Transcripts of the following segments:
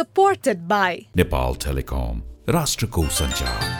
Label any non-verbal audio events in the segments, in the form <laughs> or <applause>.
supported by Nepal Telecom, Rashtrakup Sanchar.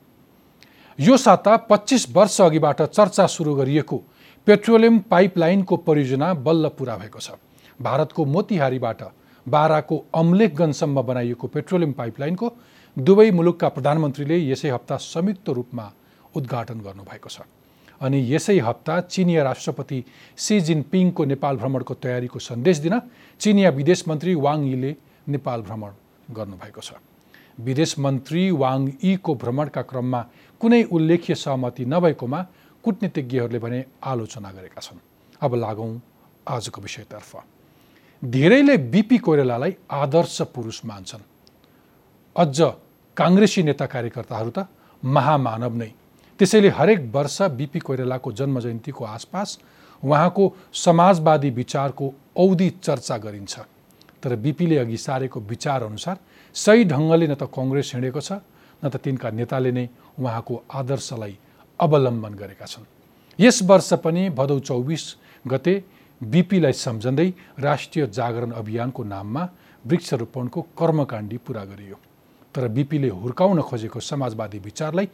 यो साता पच्चिस वर्ष अघिबाट चर्चा सुरु गरिएको पेट्रोलियम पाइपलाइनको परियोजना बल्ल पुरा भएको छ। भारतको मोतिहारीबाट बाराको अम्लेखगञ्जसम्म बनाइएको पेट्रोलियम पाइपलाइनको दुवै मुलुकका प्रधानमन्त्रीले यसै हप्ता संयुक्त रूपमा उद्घाटन गर्नुभएको छ। अनि यसै हप्ता चिनिया राष्ट्रपति सी जिनपिङको नेपाल भ्रमणको तयारीको सन्देश दिन चिनिया विदेश मन्त्री वाङ यीले नेपाल भ्रमण गर्नुभएको छ। विदेश मन्त्री वाङ यीको भ्रमणका क्रममा कुनै उल्लेख्य सहमति नभएकोमा कुटनीतिज्ञहरूले भने आलोचना गरेका छन्। अब लागौँ आजको विषयतर्फ। धेरैले बिपी कोइरालालाई आदर्श पुरुष मान्छन्। अझ काङ्ग्रेसी नेता कार्यकर्ताहरू त महामानव नै। त्यसैले हरेक वर्ष बिपी कोइरालाको जन्म जयन्तीको आसपास उहाँको समाजवादी विचारको औधी चर्चा गरिन्छ। तर बिपीले अघि सारेको विचारअनुसार सही ढङ्गले न त कङ्ग्रेस हिँडेको छ न त तिनका नेताले नै उहाँको आदर्शलाई अवलम्बन गरेका छन्। यस वर्ष पनि भदौ चौबिस गते बिपीलाई सम्झँदै राष्ट्रिय जागरण अभियानको नाममा वृक्षरोपणको कर्मकाण्डी पुरा गरियो। तर बिपीले हुर्काउन खोजेको समाजवादी विचारलाई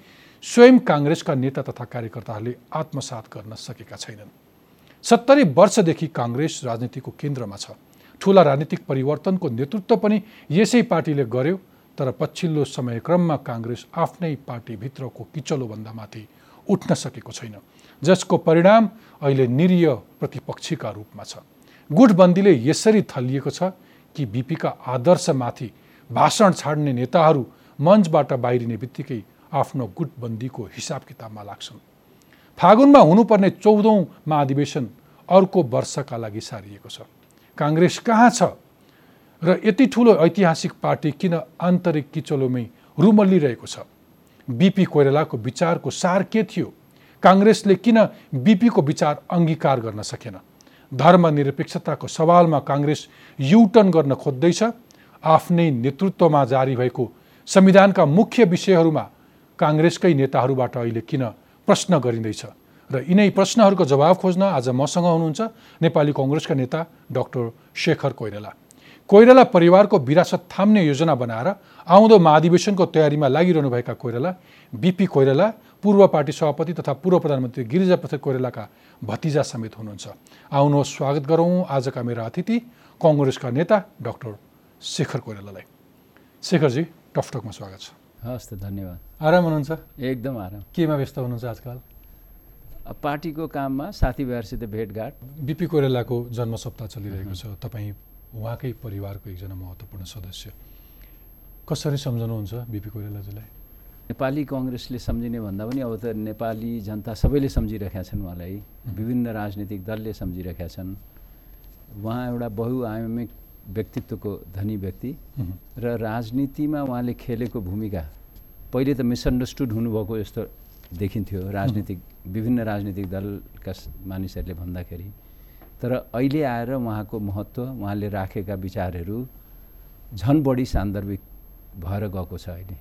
स्वयं काङ्ग्रेसका नेता तथा कार्यकर्ताहरूले आत्मसात गर्न सकेका छैनन्। सत्तरी वर्षदेखि काङ्ग्रेस राजनीतिको केन्द्रमा छ। ठुला राजनीतिक परिवर्तनको नेतृत्व पनि यसै पार्टीले गर्यो तर पछिल्लो समयक्रममा काङ्ग्रेस आफ्नै पार्टीभित्रको किचलोभन्दा माथि उठ्न सकेको छैन जसको परिणाम अहिले निरीय प्रतिपक्षीका रूपमा छ। गुटबन्दीले यसरी थलिएको छ कि बिपीका आदर्शमाथि भाषण छाड्ने नेताहरू मञ्चबाट बाहिरिने बित्तिकै आफ्नो गुटबन्दीको हिसाब किताबमा लाग्छन्। फागुनमा हुनुपर्ने चौधौँ महाधिवेशन अर्को वर्षका लागि सारिएको छ। काङ्ग्रेस कहाँ छ र यति ठुलो ऐतिहासिक पार्टी किन आन्तरिक किचलोमै रुमल्लिरहेको छ? बिपी कोइरालाको विचारको सार के थियो? काङ्ग्रेसले किन बिपीको विचार अङ्गीकार गर्न सकेन? धर्मनिरपेक्षताको सवालमा काङ्ग्रेस युटर्न गर्न खोज्दैछ। आफ्नै नेतृत्वमा जारी भएको संविधानका मुख्य विषयहरूमा काङ्ग्रेसकै नेताहरूबाट अहिले किन प्रश्न गरिँदैछ? र यिनै प्रश्नहरूको जवाब खोज्न आज मसँग हुनुहुन्छ नेपाली कङ्ग्रेसका नेता डाक्टर शेखर कोइराला। कोइराला परिवारको विरासत थाम्ने योजना बनाएर आउँदो महाधिवेशनको तयारीमा लागिरहनुभएका कोइराला बिपी कोइराला पूर्व पार्टी सभापति तथा पूर्व प्रधानमन्त्री गिरिजा प्रसाद कोइरालाका भतिजा समेत हुनुहुन्छ। आउनुहोस् स्वागत गरौँ आजका मेरा अतिथि कङ्ग्रेसका नेता डाक्टर शेखर कोइरालालाई। शेखरजी टकटकमा स्वागत छ। हस् त धन्यवाद। आराम हुनुहुन्छ? एकदम आराम। केमा व्यस्त हुनुहुन्छ आजकल? पार्टीको काममा साथीभाइहरूसित भेटघाट। बिपी कोइरालाको जन्म सप्ताह चलिरहेको छ। तपाईँ उहाँकै परिवारको एकजना महत्त्वपूर्ण सदस्य। कसरी सम्झनुहुन्छ बिपी कोइरालाजीलाई? नेपाली कङ्ग्रेसले सम्झिने भन्दा पनि अब त नेपाली जनता सबैले सम्झिरहेका छन् उहाँलाई। विभिन्न राजनीतिक दलले सम्झिरहेका छन्। उहाँ एउटा बहुआयामिक व्यक्तित्वको धनी व्यक्ति र राजनीतिमा उहाँले खेलेको भूमिका पहिले त मिसअन्डरस्टुड हुनुभएको जस्तो देखिन्थ्यो। राजनीतिक विभिन्न राजनीतिक दलका मानिसहरूले भन्दाखेरि। तर अहिले आएर उहाँको महत्त्व उहाँले राखेका विचारहरू झन् बढी सान्दर्भिक भएर गएको छ अहिले।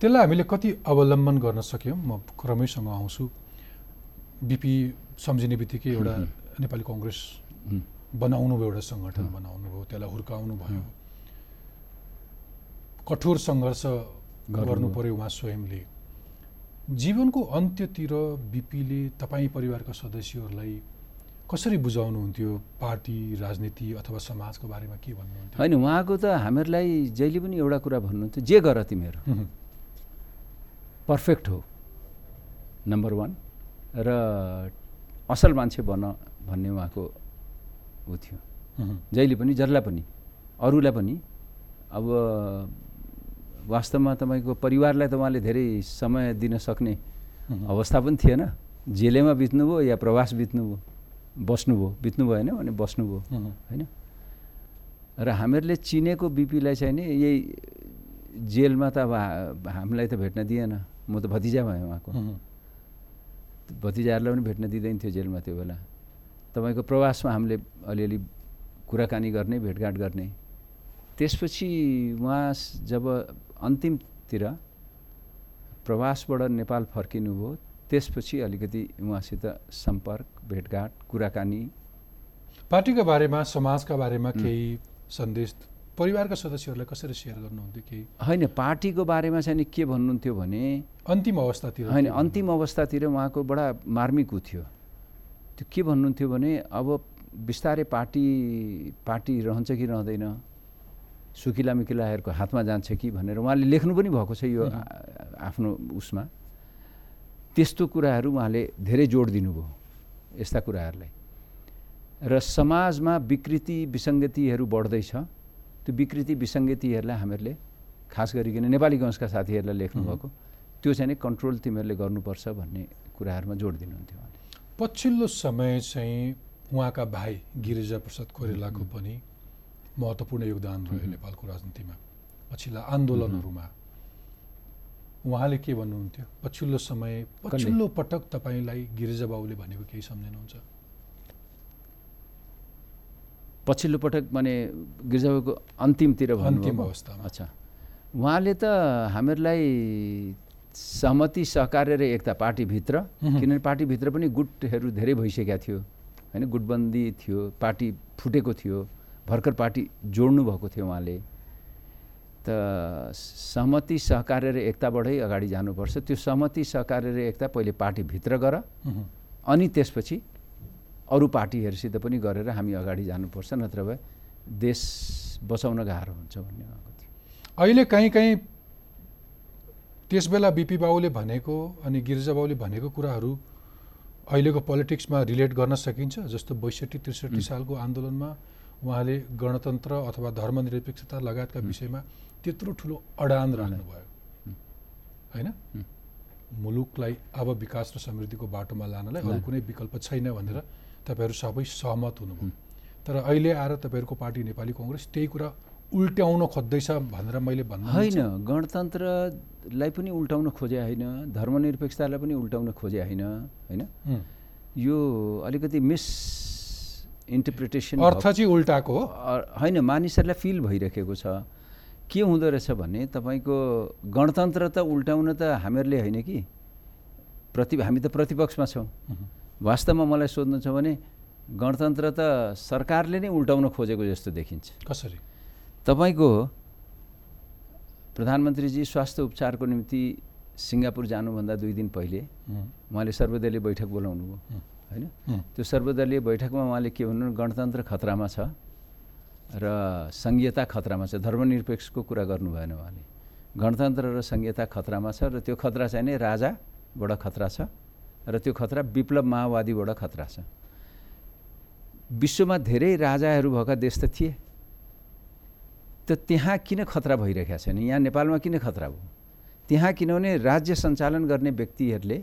त्यसलाई हामीले कति अवलम्बन गर्न सक्यौँ? म क्रमैसँग आउँछु। बिपी सम्झिने बित्तिकै एउटा नेपाली कङ्ग्रेस बनाउनु भयो एउटा सङ्गठन बनाउनु भयो त्यसलाई हुर्काउनु भयो। कठोर सङ्घर्ष गर्नु पऱ्यो उहाँ स्वयंले। जीवनको अन्त्यतिर बिपीले तपाईँ परिवारका सदस्यहरूलाई कसरी बुझाउनुहुन्थ्यो पार्टी राजनीति अथवा समाजको बारेमा के भन्नुहुन्थ्यो? होइन उहाँको त हामीहरूलाई जहिले पनि एउटा कुरा भन्नुहुन्थ्यो जे गर तिमीहरू। पर्फेक्ट हो नम्बर वान र असल मान्छे बन भन्ने उहाँको ऊ थियो। जहिले पनि जसलाई पनि अरूलाई पनि। अब वास्तवमा तपाईँको परिवारलाई त उहाँले धेरै समय दिन सक्ने अवस्था पनि थिएन। जेलैमा बित्नुभयो या प्रवास बित्नुभयो। बस्नुभयो बित्नु भएन भने बस्नुभयो होइन? र हामीहरूले चिनेको बिपीलाई चाहिँ नि यही जेलमा त अब हामीलाई त भेट्न दिएन। म त भतिजा भएँ उहाँको। उहुँ, भतिजाहरूलाई पनि भेट्न दिँदैन थियो जेलमा त्यो बेला। तपाईँको प्रवासमा हामीले अलिअलि कुराकानी गर्ने भेटघाट गर्ने। त्यसपछि उहाँ जब अन्तिमतिर प्रवासबाट नेपाल फर्किनुभयो त्यसपछि अलिकति उहाँसित सम्पर्क भेटघाट कुराकानी। पार्टीका बारेमा समाजका बारेमा केही सन्देश परिवारका सदस्यहरूलाई कसरी सेयर गर्नुहुन्थ्यो केही? होइन पार्टीको बारेमा चाहिँ के भन्नुहुन्थ्यो भने अन्तिम अवस्थातिर होइन अन्तिम अवस्थातिर उहाँको बडा मार्मिक ऊ थियो। त्यो के भन्नुहुन्थ्यो भने अब बिस्तारै पार्टी पार्टी रहन्छ कि रहँदैन? सुकिला मिकिलाहरूको हातमा जान्छ कि भनेर उहाँले लेख्नु पनि भएको छ यो आफ्नो उसमा। त्यस्तो कुराहरू उहाँले धेरै जोड दिनुभयो यस्ता कुराहरूलाई। र समाजमा विकृति विसङ्गतिहरू बढ्दैछ। त्यो विकृति विसङ्गतिहरूलाई हामीहरूले खास गरिकन नेपाली वंशका साथीहरूलाई लेख्नुभएको त्यो चाहिँ नि कन्ट्रोल तिमीहरूले गर्नुपर्छ भन्ने कुराहरूमा जोड दिनुहुन्थ्यो उहाँले। पछिल्लो समय चाहिँ उहाँका भाइ गिरिजा प्रसाद कोइरालाको पनि महत्त्वपूर्ण योगदान रह्यो नेपालको राजनीतिमा। पछिल्ला आन्दोलनहरूमा। उहाँले के भन्नुहुन्थ्यो? पछिल्लो समय पछिल्लो पटक तपाईँलाई गिरिजा बाबुले भनेको केही सम्झिनुहुन्छ? पछिल्लो पटक माने गिर्जाबाबुको अन्तिमतिर अन्तिम? अवस्थामा। अच्छा। उहाँले त हामीहरूलाई सहमति सहकार्य र एकता पार्टीभित्र। किनभने पार्टीभित्र पनि गुटहरू धेरै भइसकेका थियो। होइन गुटबन्दी थियो पार्टी फुटेको थियो भर्खर पार्टी जोड्नु भएको थियो उहाँले। त सहमति सहकार्य र एकताबाटै अगाडि जानुपर्छ। त्यो सहमति सहकार्य र एकता पहिले पार्टीभित्र गर अनि त्यसपछि अरू पार्टीहरूसित पनि गरेर हामी अगाडि जानुपर्छ नत्र भए देश बचाउन गाह्रो हुन्छ भन्ने उहाँको थियो। अहिले कहीँ कहीँ त्यसबेला बिपी बाबुले भनेको अनि गिरिजा बाबुले भनेको कुराहरू अहिलेको पोलिटिक्समा रिलेट गर्न सकिन्छ जस्तो बैसठी त्रिसठी सालको आन्दोलनमा उहाँले गणतन्त्र अथवा धर्मनिरपेक्षता लगायतका विषयमा त्यत्रो ठुलो अडान राख्नुभयो। होइन? मुलुकलाई अब विकास र समृद्धिको बाटोमा लानलाई अरू कुनै विकल्प छैन भनेर तपाईँहरू सबै सहमत हुनुभयो। तर अहिले आएर तपाईँहरूको पार्टी नेपाली कङ्ग्रेस त्यही कुरा उल्ट्याउन खोज्दैछ भनेर मैले भन्नु होइन गणतन्त्रलाई पनि उल्टाउन खोजे होइन धर्मनिरपेक्षतालाई पनि उल्टाउन खोजे होइन होइन? यो अलिकति मिस इन्टरप्रिटेसन अर्थ चाहिँ उल्टाको हो। होइन मानिसहरूलाई फिल भइरहेको छ। के हुँदो रहेछ भने तपाईँको गणतन्त्र त उल्टाउन त हामीहरूले होइन कि? प्रति हामी त प्रतिपक्षमा छौँ। वास्तवमा मलाई सोध्नु छ भने गणतन्त्र त सरकारले नै उल्टाउन खोजेको जस्तो देखिन्छ। कसरी? तपाईँको प्रधानमन्त्रीजी स्वास्थ्य उपचारको निम्ति सिङ्गापुर जानुभन्दा दुई दिन पहिले उहाँले सर्वदलीय बैठक बोलाउनु भयो होइन? त्यो सर्वदलीय बैठकमा उहाँले के भन्नु गणतन्त्र खतरामा छ र सङ्घीयता खतरामा छ। धर्मनिरपेक्षको कुरा गर्नु भएन उहाँले। गणतन्त्र र सङ्घीयता खतरामा छ र त्यो खतरा चाहिँ नै राजाबाट खतरा छ र त्यो खतरा विप्लव माओवादीबाट खतरा छ। विश्वमा धेरै राजाहरू भएका देश त थिए। त त्यहाँ किन खतरा भइरहेका छैन? यहाँ नेपालमा किन खतरा भयो? त्यहाँ किनभने राज्य सञ्चालन गर्ने व्यक्तिहरूले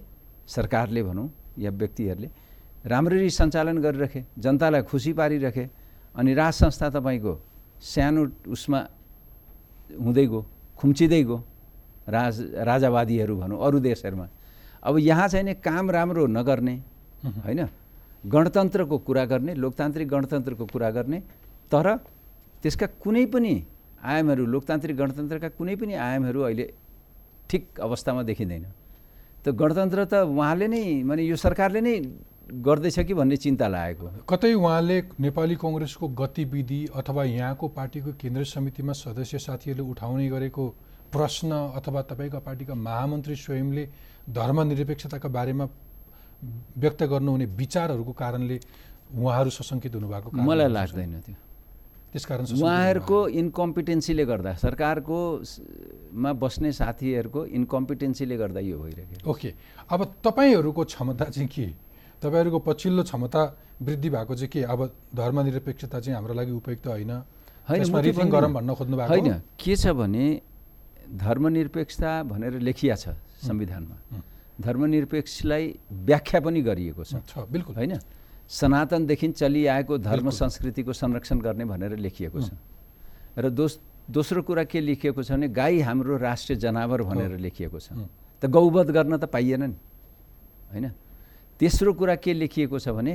सरकारले भनौँ या व्यक्तिहरूले राम्ररी सञ्चालन गरिरहे जनतालाई खुसी पारिरहे अनि राज संस्था तपाईँको सानो उसमा हुँदै गयो खुम्चिँदै गयो राज राजावादीहरू भनौँ अरू देशहरूमा। अब यहाँ चाहिँ नि काम राम्रो नगर्ने होइन? गणतन्त्रको कुरा गर्ने लोकतान्त्रिक गणतन्त्रको कुरा गर्ने तर त्यसका कुनै पनि आयामहरू लोकतान्त्रिक गणतन्त्रका कुनै पनि आयामहरू अहिले ठिक अवस्थामा देखिँदैन। त गणतन्त्र त उहाँले नै माने यो सरकारले नै गर्दैछ कि भन्ने चिन्ता लागेको? कतै उहाँले नेपाली कङ्ग्रेसको गतिविधि अथवा यहाँको पार्टीको केन्द्रीय समितिमा सदस्य साथीहरूले उठाउने गरेको प्रश्न अथवा तपाईँका पार्टीका महामन्त्री स्वयंले धर्मनिरपेक्षताका बारेमा व्यक्त गर्नुहुने विचारहरूको कारणले उहाँहरू सशङ्कित हुनुभएको मलाई? लाग्दैन त्यो। त्यसकारण उहाँहरूको इन्कम्पिटेन्सीले गर्दा सरकारको स- मा बस्ने साथीहरूको इन्कम्पिटेन्सीले गर्दा यो भइरहेको ओके। अब तपाईँहरूको क्षमता चाहिँ के? तपाईँहरूको पछिल्लो क्षमता वृद्धि भएको चाहिँ के? अब धर्मनिरपेक्षता चाहिँ हाम्रो लागि उपयुक्त होइन। होइन? के छ भने धर्मनिरपेक्षता भनेर लेखिया छ संविधानमा। धर्मनिरपेक्षलाई व्याख्या पनि गरिएको छ। बिल्कुल। होइन? सनातनदेखि चलिआएको धर्म। संस्कृतिको संरक्षण गर्ने भनेर लेखिएको छ। र दोस दोस्रो कुरा के लेखिएको छ भने गाई हाम्रो राष्ट्रिय जनावर भनेर लेखिएको छ। त गौवध गर्न त पाइएन नि। होइन? तेस्रो कुरा के लेखिएको छ भने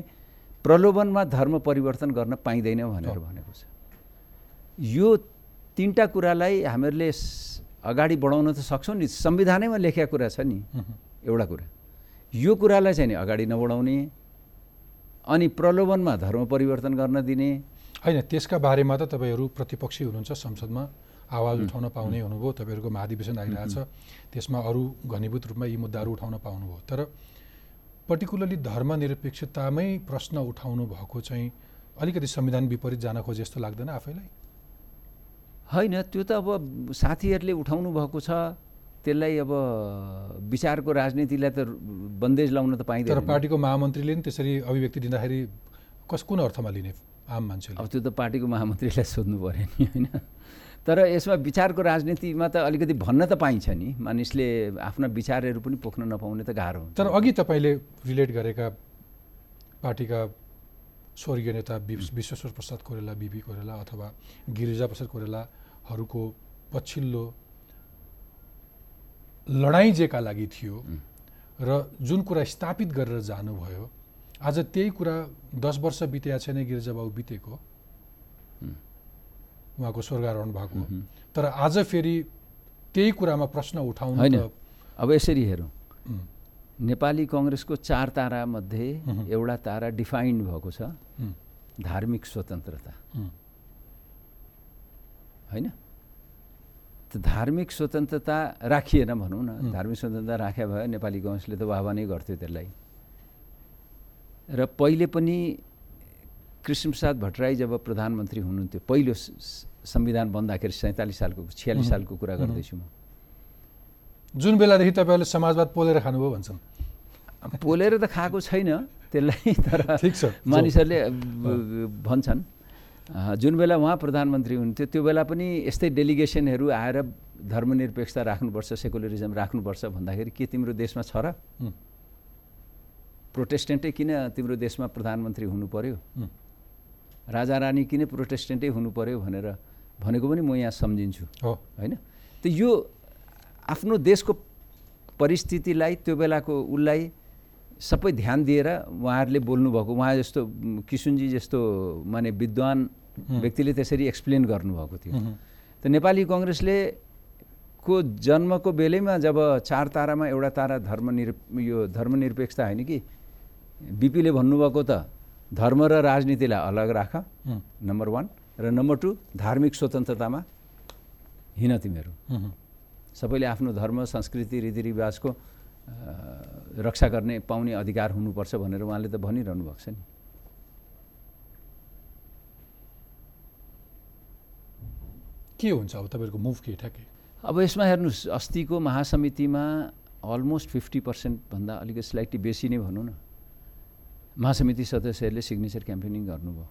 प्रलोभनमा धर्म परिवर्तन गर्न पाइँदैन भनेर। भनेको छ। यो तिनवटा कुरालाई हामीहरूले अगाडि बढाउन त सक्छौँ नि। संविधानैमा लेखेको कुरा छ नि। एउटा कुरा। यो कुरालाई चाहिँ नि अगाडि नबढाउने अनि प्रलोभनमा धर्म परिवर्तन गर्न दिने। होइन त्यसका बारेमा त तपाईँहरू प्रतिपक्षी हुनुहुन्छ संसदमा। आवाज उठाउन पाउने हुनुभयो। तपाईँहरूको महाधिवेशन आइरहेछ। त्यसमा अरू घनीभूत रूपमा यी मुद्दाहरू उठाउन पाउनुभयो। तर पर्टिकुलरली धर्मनिरपेक्षतामै प्रश्न उठाउनु भएको चाहिँ अलिकति संविधान विपरीत जान खोजे जस्तो लाग्दैन आफैलाई? होइन त्यो त अब साथीहरूले उठाउनु भएको छ। त्यसलाई अब विचारको राजनीतिलाई त बन्देज लाउन त तर पाइँदैन। नि। पार्टीको महामन्त्रीले नि त्यसरी अभिव्यक्ति दिँदाखेरि कस कुन अर्थमा लिने आम मान्छेले? अब त्यो त पार्टीको महामन्त्रीलाई सोध्नु पऱ्यो नि होइन? तर यसमा विचारको राजनीतिमा त अलिकति भन्न त पाइन्छ नि। मानिसले आफ्ना विचारहरू पनि पोख्न नपाउने त गाह्रो हुन्छ। तर अघि तपाईँले रिलेट गरेका पार्टीका स्वर्गीय नेता विश्वेश्वर प्रसाद कोइराला बिपी कोइराला अथवा गिरिजा प्रसाद कोइरालाहरूको पछिल्लो लडाइँ जेका लागि थियो र जुन कुरा स्थापित गरेर जानुभयो आज त्यही कुरा दस वर्ष बितेका छैन गिरिजाबाबु बितेको। उहाँको स्वर्गारोहण भएको तर आज फेरि त्यही कुरामा प्रश्न उठाउनु होइन। अब यसरी हेरौँ। नेपाली कङ्ग्रेसको चार तारामध्ये। एउटा तारा डिफाइन्ड भएको छ धार्मिक स्वतन्त्रता। होइन? त धार्मिक स्वतन्त्रता राखिएन भनौँ न। धार्मिक स्वतन्त्रता राख्या भए नेपाली कङ्ग्रेसले त वाहवा नै गर्थ्यो त्यसलाई। र पहिले पनि कृष्णप्रसाद भट्टराई जब प्रधानमन्त्री हुनुहुन्थ्यो पहिलो संविधान बन्दाखेरि सैँतालिस सालको छ्यालिस। सालको कुरा गर्दैछु म। जुन बेलादेखि तपाईँहरूले समाजवाद पोलेर खानुभयो भन्छन्। पोलेर त खाएको छैन त्यसलाई <laughs> तर ठिक छ, जाउँ। मानिसहरूले भन्छन्। जुन बेला उहाँ प्रधानमन्त्री हुन्थ्यो त्यो बेला पनि यस्तै डेलिगेसनहरू आएर धर्मनिरपेक्षता राख्नुपर्छ सेकुलरिजम राख्नुपर्छ भन्दाखेरि के तिम्रो देशमा छ र? प्रोटेस्टेन्टै किन तिम्रो देशमा प्रधानमन्त्री हुनु पर्यो? राजा रानी किन प्रोटेस्टेन्टै हुनु पर्यो भनेर भनेको पनि म यहाँ सम्झिन्छु होइन? त यो आफ्नो देशको परिस्थितिलाई त्यो बेलाको उसलाई सबै ध्यान दिएर उहाँहरूले बोल्नुभएको उहाँ जस्तो किसुनजी जस्तो माने विद्वान व्यक्तिले त्यसरी एक्सप्लेन गर्नुभएको थियो। त नेपाली कङ्ग्रेसले को जन्मको बेलैमा जब चार तारामा एउटा तारा धर्मनिर यो धर्मनिरपेक्षता होइन कि बिपीले भन्नुभएको त धर्म र राजनीतिलाई अलग राख नम्बर वान र नम्बर टू धार्मिक स्वतन्त्रतामा हिँड तिमीहरू। सबैले आफ्नो धर्म संस्कृति रीतिरिवाजको रक्षा गर्ने पाउने अधिकार हुनुपर्छ भनेर उहाँले त भनिरहनु भएको छ नि। के हुन्छ अब तपाईँहरूको मुभ के ठ्याक्कै? अब यसमा हेर्नुहोस् अस्तिको महासमितिमा अलमोस्ट फिफ्टी पर्सेन्टभन्दा अलिकति स्लाइटली बेसी नै भनौँ न। महासमिति सदस्यहरूले सिग्नेचर क्याम्पेनिङ गर्नुभयो।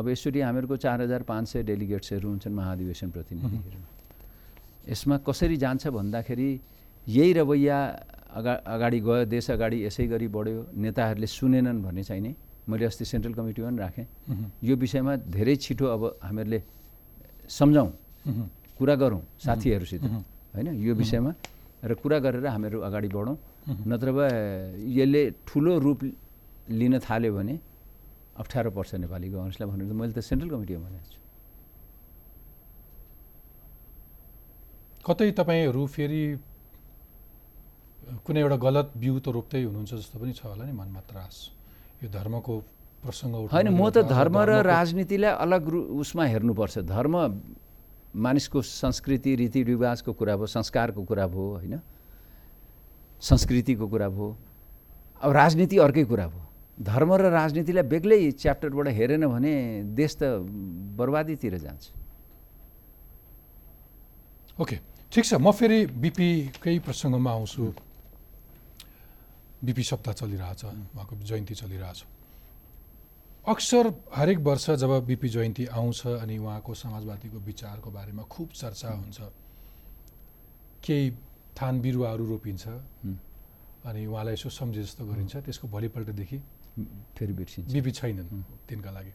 अब यसरी हामीहरूको चार हजार पाँच सय डेलिगेट्सहरू हुन्छन् महाधिवेशन प्रतिनिधिहरू। यसमा कसरी जान्छ भन्दाखेरि यही रवैया अगा अगाडि गयो देश अगाडि यसै गरी बढ्यो नेताहरूले सुनेनन् भन्ने चाहिँ नै मैले अस्ति सेन्ट्रल कमिटीमा पनि राखेँ। यो विषयमा धेरै छिटो अब हामीहरूले सम्झौँ कुरा गरौँ साथीहरूसित। होइन? यो विषयमा र कुरा गरेर हामीहरू अगाडि बढौँ। नत्र भए यसले ठुलो रूप लिन थाल्यो भने अप्ठ्यारो पर्छ नेपाली कङ्ग्रेसलाई भनेर त मैले त सेन्ट्रल कमिटीमा भनेको छु। कतै तपाईँहरू फेरि कुनै एउटा गलत बिउ त रोप्दै हुनुहुन्छ जस्तो पनि छ होला नि मनमा त्रास। यो धर्मको प्रसङ्ग होइन म त धर्म र राजनीतिलाई अलग रु उसमा हेर्नुपर्छ। धर्म मानिसको संस्कृति रीतिरिवाजको कुरा भयो संस्कारको कुरा भयो होइन? संस्कृतिको कुरा भयो। अब राजनीति अर्कै कुरा भयो। धर्म र राजनीतिलाई बेग्लै च्याप्टरबाट हेरेन भने देश त बर्बादीतिर जान्छ। ओके ठिक छ। म फेरि बिपीकै प्रसङ्गमा आउँछु। बिपी सप्ताह चलिरहेछ उहाँको जयन्ती चलिरहेछ। अक्सर हरेक वर्ष जब बिपी जयन्ती आउँछ अनि उहाँको समाजवादीको विचारको बारेमा खुब चर्चा हुन्छ केही थान बिरुवाहरू रोपिन्छ अनि उहाँलाई यसो सम्झे जस्तो गरिन्छ त्यसको भोलिपल्टदेखि फेरि बिर्सिन्छ। बिपी छैनन् तिनका लागि।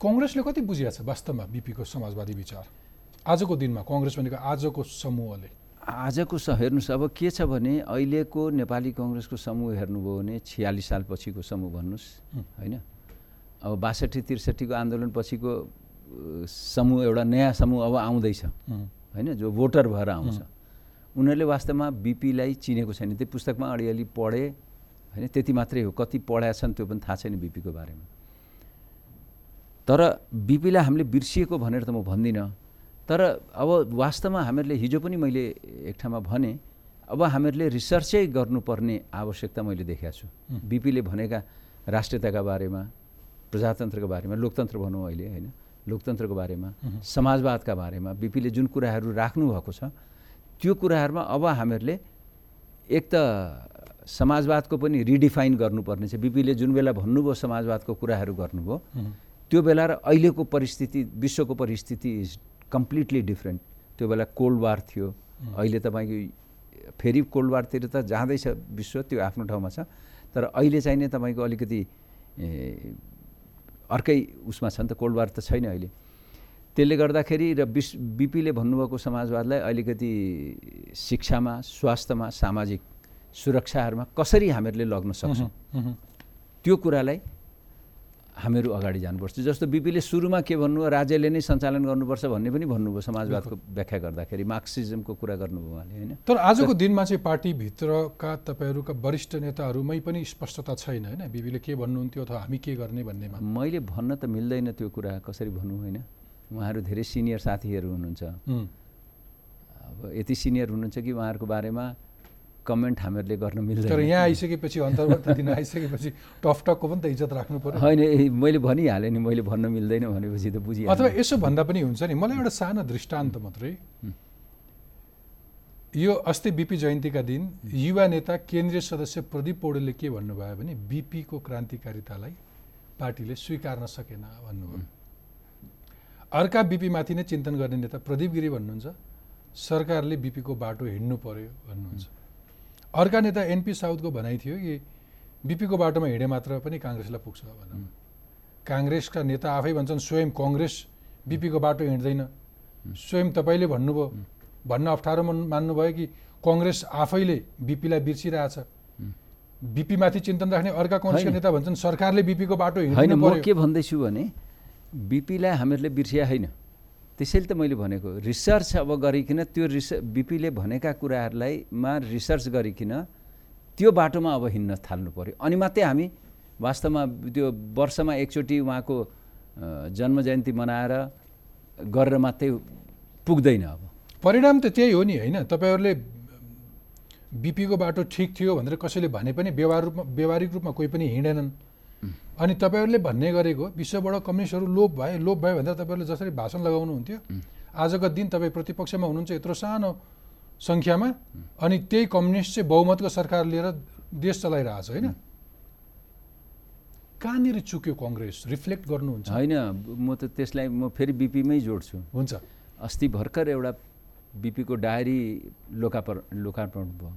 कङ्ग्रेसले कति छ वास्तवमा बिपीको समाजवादी विचार? आजको दिनमा कङ्ग्रेस भनेको आजको समूहले। आजको स हेर्नुहोस् अब के छ भने अहिलेको नेपाली कङ्ग्रेसको समूह हेर्नुभयो भने छ्यालिस साल पछिको समूह भन्नुहोस् होइन? अब बासठी त्रिसठीको आन्दोलन पछिको अ, समूह एउटा नयाँ समूह अब आउँदैछ होइन? जो भोटर भएर आउँछ। उनीहरूले वास्तवमा बिपीलाई चिनेको छैन। त्यो पुस्तकमा अलिअलि पढे होइन? त्यति मात्रै हो। कति पढाएछन् त्यो पनि थाहा छैन बिपीको बारेमा। तर बिपीलाई हामीले बिर्सिएको भनेर त म भन्दिनँ। तर अब वास्तवमा हामीहरूले हिजो पनि मैले एक ठाउँमा भने अब हामीहरूले रिसर्चै गर्नुपर्ने आवश्यकता मैले देखेको छु। बिपीले भनेका राष्ट्रियताका बारेमा प्रजातन्त्रको बारेमा लोकतन्त्र भनौँ अहिले होइन? लोकतन्त्रको बारेमा समाजवादका बारेमा बिपीले जुन कुराहरू राख्नुभएको छ त्यो कुराहरूमा अब हामीहरूले एक त समाजवादको पनि रिडिफाइन गर्नुपर्ने छ। बिपीले जुन बेला भन्नुभयो समाजवादको कुराहरू गर्नुभयो त्यो बेला र अहिलेको परिस्थिति विश्वको परिस्थिति इज कम्प्लिटली डिफ्रेन्ट त्यो बेला कोल्ड वार थियो। अहिले तपाईँको फेरि कोल्ड वारतिर त जाँदैछ विश्व त्यो आफ्नो ठाउँमा छ। तर अहिले चाहिँ नै तपाईँको अलिकति अर्कै उसमा छ नि त कोल्ड वार त छैन अहिले। त्यसले गर्दाखेरि र विश बिपीले भन्नुभएको समाजवादलाई अलिकति शिक्षामा स्वास्थ्यमा सामाजिक सुरक्षाहरूमा कसरी हामीहरूले लग्न सक्छौँ? त्यो कुरालाई हामीहरू अगाडि जानुपर्छ। जस्तो बिपीले सुरुमा के भन्नुभयो राज्यले नै सञ्चालन गर्नुपर्छ भन्ने पनि भन्नुभयो समाजवादको व्याख्या गर्दाखेरि मार्क्सिजमको कुरा गर्नुभयो उहाँले होइन? तर आजको दिनमा चाहिँ पार्टीभित्रका तपाईँहरूका वरिष्ठ नेताहरूमै पनि स्पष्टता छैन होइन? बिबीले के भन्नुहुन्थ्यो अथवा हामी के गर्ने भन्नेमा? मैले भन्न त मिल्दैन त्यो कुरा कसरी भनौँ होइन? उहाँहरू धेरै सिनियर साथीहरू हुनुहुन्छ। अब यति सिनियर हुनुहुन्छ कि उहाँहरूको बारेमा कमेन्ट हामीहरूले गर्न तर मिल्दैन यहाँ आइसकेपछि अन्तर्गत दिन आइसकेपछि टकटकको पनि त इज्जत राख्नु पर्यो। होइन मैले भनिहालेँ नि मैले भन्न मिल्दैन भनेपछि त बुझिहालेँ अथवा यसो भन्दा पनि हुन्छ नि मलाई एउटा सानो दृष्टान्त मात्रै। यो अस्ति बिपी जयन्तीका दिन युवा नेता केन्द्रीय सदस्य प्रदीप पौडेलले के भन्नुभयो भने बिपीको क्रान्तिकारितालाई पार्टीले स्वीकार्न सकेन भन्नुभयो। अर्का बिपीमाथि नै चिन्तन गर्ने नेता प्रदीप गिरी भन्नुहुन्छ सरकारले बिपीको बाटो हिँड्नु पर्यो भन्नुहुन्छ। अर्का नेता एनपी साउदको भनाइ थियो कि बिपीको बाटोमा हिँडे मात्र पनि काङ्ग्रेसलाई पुग्छ भनेर। काङ्ग्रेसका नेता आफै भन्छन् स्वयं कङ्ग्रेस बिपीको बाटो हिँड्दैन। स्वयं तपाईँले भन्नुभयो। भन्न अप्ठ्यारो मान- मान्नुभयो कि कङ्ग्रेस आफैले बिपीलाई बिर्सिरहेछ। बिपीमाथि चिन्तन राख्ने अर्का कङ्ग्रेसका। नेता भन्छन् सरकारले बिपीको बाटो हिँड्नु म के भन्दैछु भने बिपीलाई हामीहरूले बिर्सिया होइन। त्यसैले त मैले भनेको रिसर्च अब गरिकन त्यो रिस बिपीले भनेका कुराहरूलाई मा रिसर्च गरिकन त्यो बाटोमा अब हिँड्न थाल्नु पऱ्यो अनि मात्रै हामी वास्तवमा त्यो वर्षमा एकचोटि उहाँको जन्म जयन्ती मनाएर गरेर मात्रै पुग्दैन अब। परिणाम त त्यही हो नि होइन? तपाईँहरूले बिपीको बाटो ठिक थियो भनेर कसैले भने पनि व्यवहार रूपमा व्यवहारिक रूपमा कोही पनि हिँडेनन्। अनि तपाईँहरूले भन्ने गरेको विश्वबाट कम्युनिस्टहरू लोप भए लोप भयो भनेर तपाईँहरूले जसरी भाषण लगाउनुहुन्थ्यो आजको दिन तपाईँ प्रतिपक्षमा हुनुहुन्छ यत्रो सानो सङ्ख्यामा अनि त्यही कम्युनिस्ट चाहिँ बहुमतको सरकार लिएर देश चलाइरहेछ होइन? कहाँनिर चुक्यो कङ्ग्रेस? रिफ्लेक्ट गर्नुहुन्छ। होइन म त त्यसलाई म फेरि बिपीमै जोड्छु। हुन्छ। अस्ति भर्खर एउटा बिपीको डायरी लोकापर लोकार्पण भयो।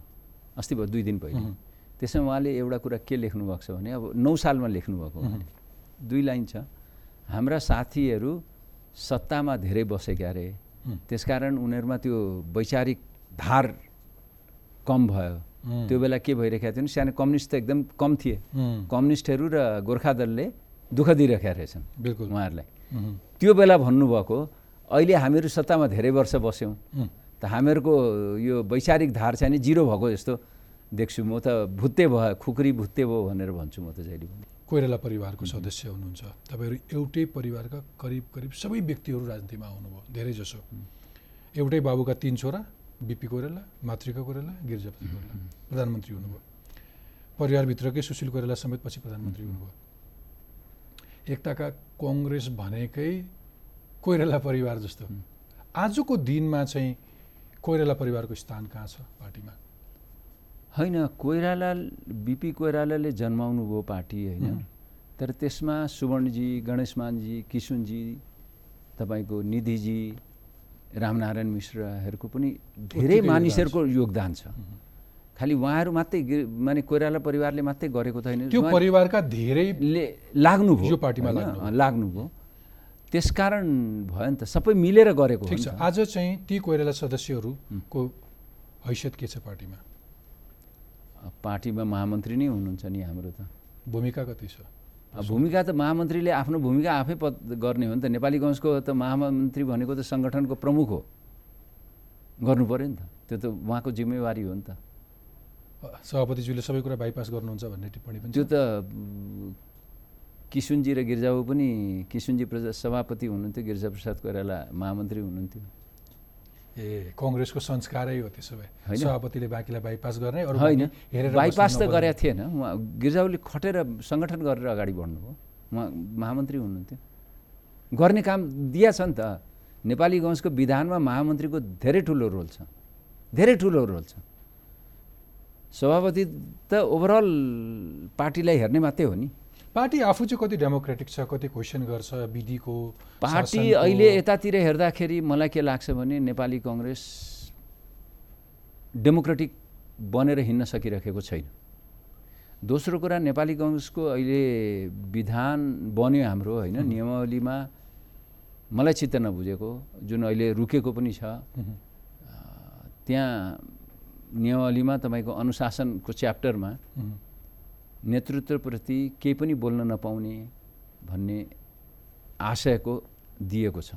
अस्ति भयो दुई दिन पहिले। त्यसमा उहाँले एउटा कुरा के लेख्नु भएको छ भने अब नौ सालमा लेख्नुभएको उहाँले दुई लाइन छ। हाम्रा साथीहरू सत्तामा धेरै बसेका अरे त्यसकारण उनीहरूमा त्यो वैचारिक धार कम भयो। त्यो बेला के भइरहेको थियो भने सानो कम्युनिस्ट त एकदम कम थिए। कम्युनिस्टहरू र गोर्खा दलले दुःख दिइरहेका रहेछन् बिल्कुल। उहाँहरूलाई। त्यो बेला भन्नुभएको अहिले हामीहरू सत्तामा धेरै वर्ष बस्यौँ। त हामीहरूको यो वैचारिक धार चाहिँ नि जिरो भएको जस्तो देख्छु म त भुत्ते भयो खुकुरी भुत्ते भयो भनेर भन्छु म त जहिले पनि। कोइराला परिवारको सदस्य हुनुहुन्छ। तपाईँहरू एउटै परिवारका करिब करिब सबै व्यक्तिहरू राजनीतिमा आउनुभयो धेरै जसो। एउटै बाबुका तिन छोरा बिपी कोइराला मातृका कोइराला गिरिजापति कोइराला। प्रधानमन्त्री हुनुभयो। परिवारभित्रकै सुशील कोइराला समेत पछि प्रधानमन्त्री हुनुभयो। एकताका कङ्ग्रेस भनेकै कोइराला परिवार जस्तो। आजको दिनमा चाहिँ कोइराला परिवारको स्थान कहाँ छ पार्टीमा? होइन कोइराला बिपी कोइरालाले जन्माउनु भयो पार्टी होइन। तर त्यसमा सुवर्णजी गणेशमानजी किसुनजी तपाईँको निधिजी रामनारायण मिश्रहरूको पनि धेरै मानिसहरूको योगदान छ। खालि उहाँहरू मात्रै माने कोइराला परिवारले मात्रै गरेको छैन त्यो परिवारका धेरै ले लाग्नुभयो यो पार्टीमा? लाग्नुभयो। त्यसकारण भयो नि त सबै मिलेर गरेको ठिक छ। आज चाहिँ ती कोइराला सदस्यहरूको हैसियत के छ पार्टीमा? पार्टीमा महामन्त्री नै हुनुहुन्छ नि हाम्रो त। भूमिका कति छ? भूमिका त महामन्त्रीले आफ्नो भूमिका आफै पद गर्ने हो नि त। नेपाली कङ्ग्रेसको त महामन्त्री भनेको त सङ्गठनको प्रमुख हो। गर्नु पऱ्यो नि त। त्यो त उहाँको जिम्मेवारी हो नि त। सभापतिज्यूले सबै कुरा बाइपास गर्नुहुन्छ भन्ने टिप्पणी पनि त्यो त किसुनजी र गिर्जाबु पनि किसुनजी प्रजा सभापति हुनुहुन्थ्यो गिरिजाप्रसाद कोइराला महामन्त्री हुनुहुन्थ्यो। ए कङ्ग्रेसको संस्कारै हो त्यसो भए। सभापतिले बाँकीलाई बाइपास गर्ने अरू होइन। हेरेर बाइपास त। गरेका थिएन। उहाँ गिर्जाउले खटेर सङ्गठन गरेर अगाडि बढ्नुभयो। उहाँ महामन्त्री हुनुहुन्थ्यो। गर्ने काम दिया छ नि त। नेपाली कङ्ग्रेसको विधानमा महामन्त्रीको धेरै ठुलो रोल छ। धेरै ठुलो रोल छ। सभापति त ओभरअल पार्टीलाई हेर्ने मात्रै हो नि। पार्टी आफू चाहिँ कति डेमोक्रेटिक छ कति क्वेसन गर्छ विधिको पार्टी। अहिले यतातिर हेर्दाखेरि मलाई के लाग्छ भने नेपाली कङ्ग्रेस डेमोक्रेटिक बनेर हिँड्न सकिरहेको छैन दोस्रो कुरा नेपाली कङ्ग्रेसको अहिले विधान बन्यो हाम्रो होइन नियमावलीमा मलाई चित्त नबुझेको जुन अहिले रुकेको पनि छ। त्यहाँ नियमावलीमा तपाईँको अनुशासनको च्याप्टरमा। नेतृत्वप्रति केही पनि बोल्न नपाउने भन्ने आशयको दिएको छ।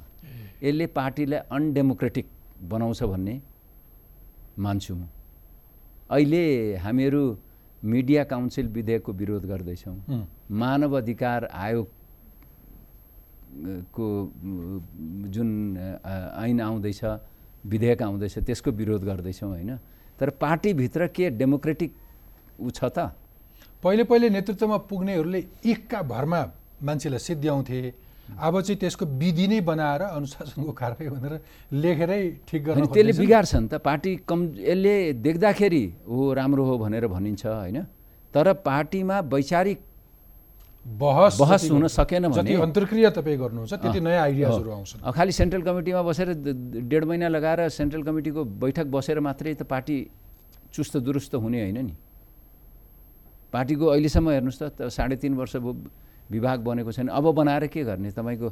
यसले पार्टीलाई अनडेमोक्रेटिक बनाउँछ भन्ने मान्छु म। अहिले हामीहरू मिडिया काउन्सिल विधेयकको विरोध गर्दैछौँ। मानव अधिकार आयोग को जुन ऐन आउँदैछ विधेयक आउँदैछ त्यसको विरोध गर्दैछौँ होइन? तर पार्टीभित्र के डेमोक्रेटिक ऊ छ त? पहिले पहिले नेतृत्वमा पुग्नेहरूले एकका भरमा मान्छेलाई सिद्ध्याउँथे अब चाहिँ त्यसको विधि नै बनाएर अनुशासनको कारवाही भनेर लेखेरै ठिक गर्न त्यसले। बिगार्छ नि त पार्टी कम यसले देख्दाखेरि हो राम्रो हो भनेर भनिन्छ होइन तर पार्टीमा वैचारिक बहस बहस हुन सकेन भने अन्तर्क्रिया तपाईँ गर्नुहुन्छ त्यति नयाँ आइडियाजहरू। आउँछन् अब खालि सेन्ट्रल कमिटीमा बसेर डेढ महिना लगाएर सेन्ट्रल कमिटीको बैठक बसेर मात्रै त पार्टी चुस्त दुरुस्त हुने होइन नि पार्टीको अहिलेसम्म हेर्नुहोस् त साढे तिन वर्ष विभाग बनेको छैन। अब बनाएर के गर्ने? तपाईँको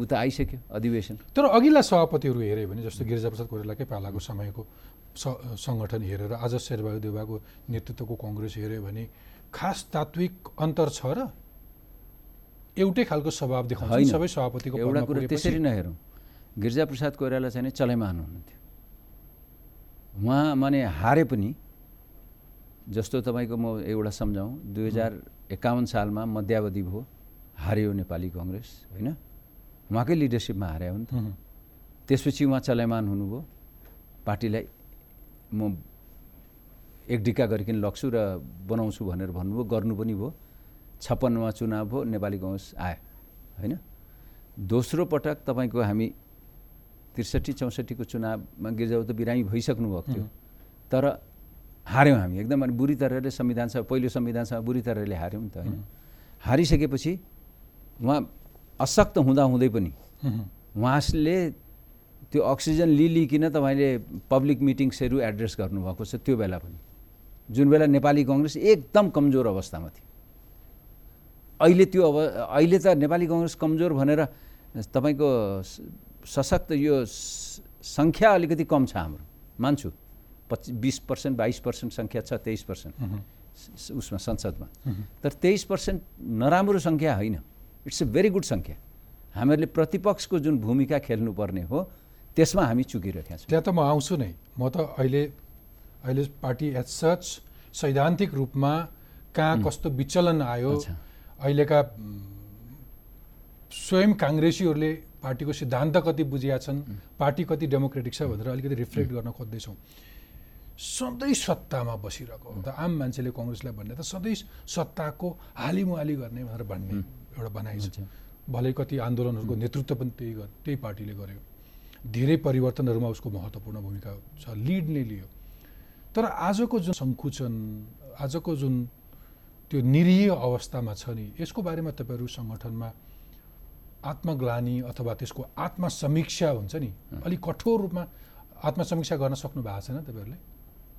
ऊ त आइसक्यो अधिवेशन। तर अघिल्ला सभापतिहरू हेऱ्यो भने जस्तो गिरिजाप्रसाद कोइरालाकै पालाको समयको स- सङ्गठन हेरेर आज शेरबहादुर देउवाको नेतृत्वको कङ्ग्रेस हेऱ्यो भने खास तात्विक अन्तर छ र एउटै खालको स्वभाव देखाउँछ। सबै सभापतिको एउटा कुरो। त्यसरी नहेरौँ। गिरिजाप्रसाद कोइराला चाहिँ चलैमान हुनुहुन्थ्यो। उहाँ माने हारे पनि जस्तो तपाईँको म एउटा सम्झाउँ दुई हजार एकाउन्न सालमा मध्यावधि भयो हार्यो नेपाली कङ्ग्रेस होइन? उहाँकै लिडरसिपमा हार्यो हो नि त। त्यसपछि उहाँ चलायमान हुनुभयो पार्टीलाई म एक डिक्का गरिकन लग्छु र बनाउँछु भनेर भन्नुभयो गर्नु पनि भयो। छप्पन्नमा चुनाव भयो नेपाली कङ्ग्रेस आयो होइन? दोस्रो पटक तपाईँको हामी त्रिसठी चौसठीको चुनावमा गिर्जाउ त बिरामी भइसक्नु भएको थियो तर हार्यौँ हामी एकदम अनि बुरी तरहले संविधान सभा पहिलो संविधान सभा बुरी तरहले हार्यौँ नि त होइन? हारिसकेपछि उहाँ अशक्त हुँदा हुँदै पनि। उहाँले त्यो अक्सिजन लिलिकन तपाईँले पब्लिक मिटिङ्सहरू एड्रेस गर्नुभएको छ त्यो बेला पनि। जुन बेला नेपाली कङ्ग्रेस एकदम कमजोर अवस्थामा थियो। अहिले त्यो अब अहिले त नेपाली कङ्ग्रेस कमजोर भनेर तपाईँको सशक्त यो सङ्ख्या अलिकति कम छ हाम्रो। मान्छु। पच्चिस बिस पर्सेन्ट बाइस पर्सेन्ट सङ्ख्या छ तेइस पर्सेन्ट। उसमा संसदमा। तर तेइस पर्सेन्ट नराम्रो सङ्ख्या होइन। इट्स अ भेरी गुड सङ्ख्या। हामीहरूले प्रतिपक्षको जुन भूमिका खेल्नुपर्ने हो त्यसमा हामी चुकिरहेका छौँ। त्यहाँ त म आउँछु नै। म त अहिले अहिले पार्टी एज सच सैद्धान्तिक रूपमा कहाँ कस्तो विचलन आयो। अहिलेका स्वयं काङ्ग्रेसीहरूले पार्टीको सिद्धान्त कति बुझिया छन् पार्टी कति डेमोक्रेटिक छ भनेर अलिकति रिफ्लेक्ट गर्न खोज्दैछौँ। सधैँ सत्तामा बसिरहेको त आम मान्छेले कङ्ग्रेसलाई भन्ने त सधैँ सत्ताको हालिमुहाली गर्ने भनेर भन्ने एउटा भनाइ छ। भलै कति आन्दोलनहरूको नेतृत्व पनि त्यही त्यही पार्टीले गर्यो। धेरै परिवर्तनहरूमा उसको महत्त्वपूर्ण भूमिका छ लिड नै लियो। तर आजको जुन सङ्कुचन आजको जुन त्यो निरीह अवस्थामा छ नि यसको बारेमा तपाईँहरू सङ्गठनमा आत्मग्लानी अथवा त्यसको आत्मसमीक्षा हुन्छ नि अलिक कठोर रूपमा आत्मसमीक्षा गर्न सक्नु भएको छैन तपाईँहरूले?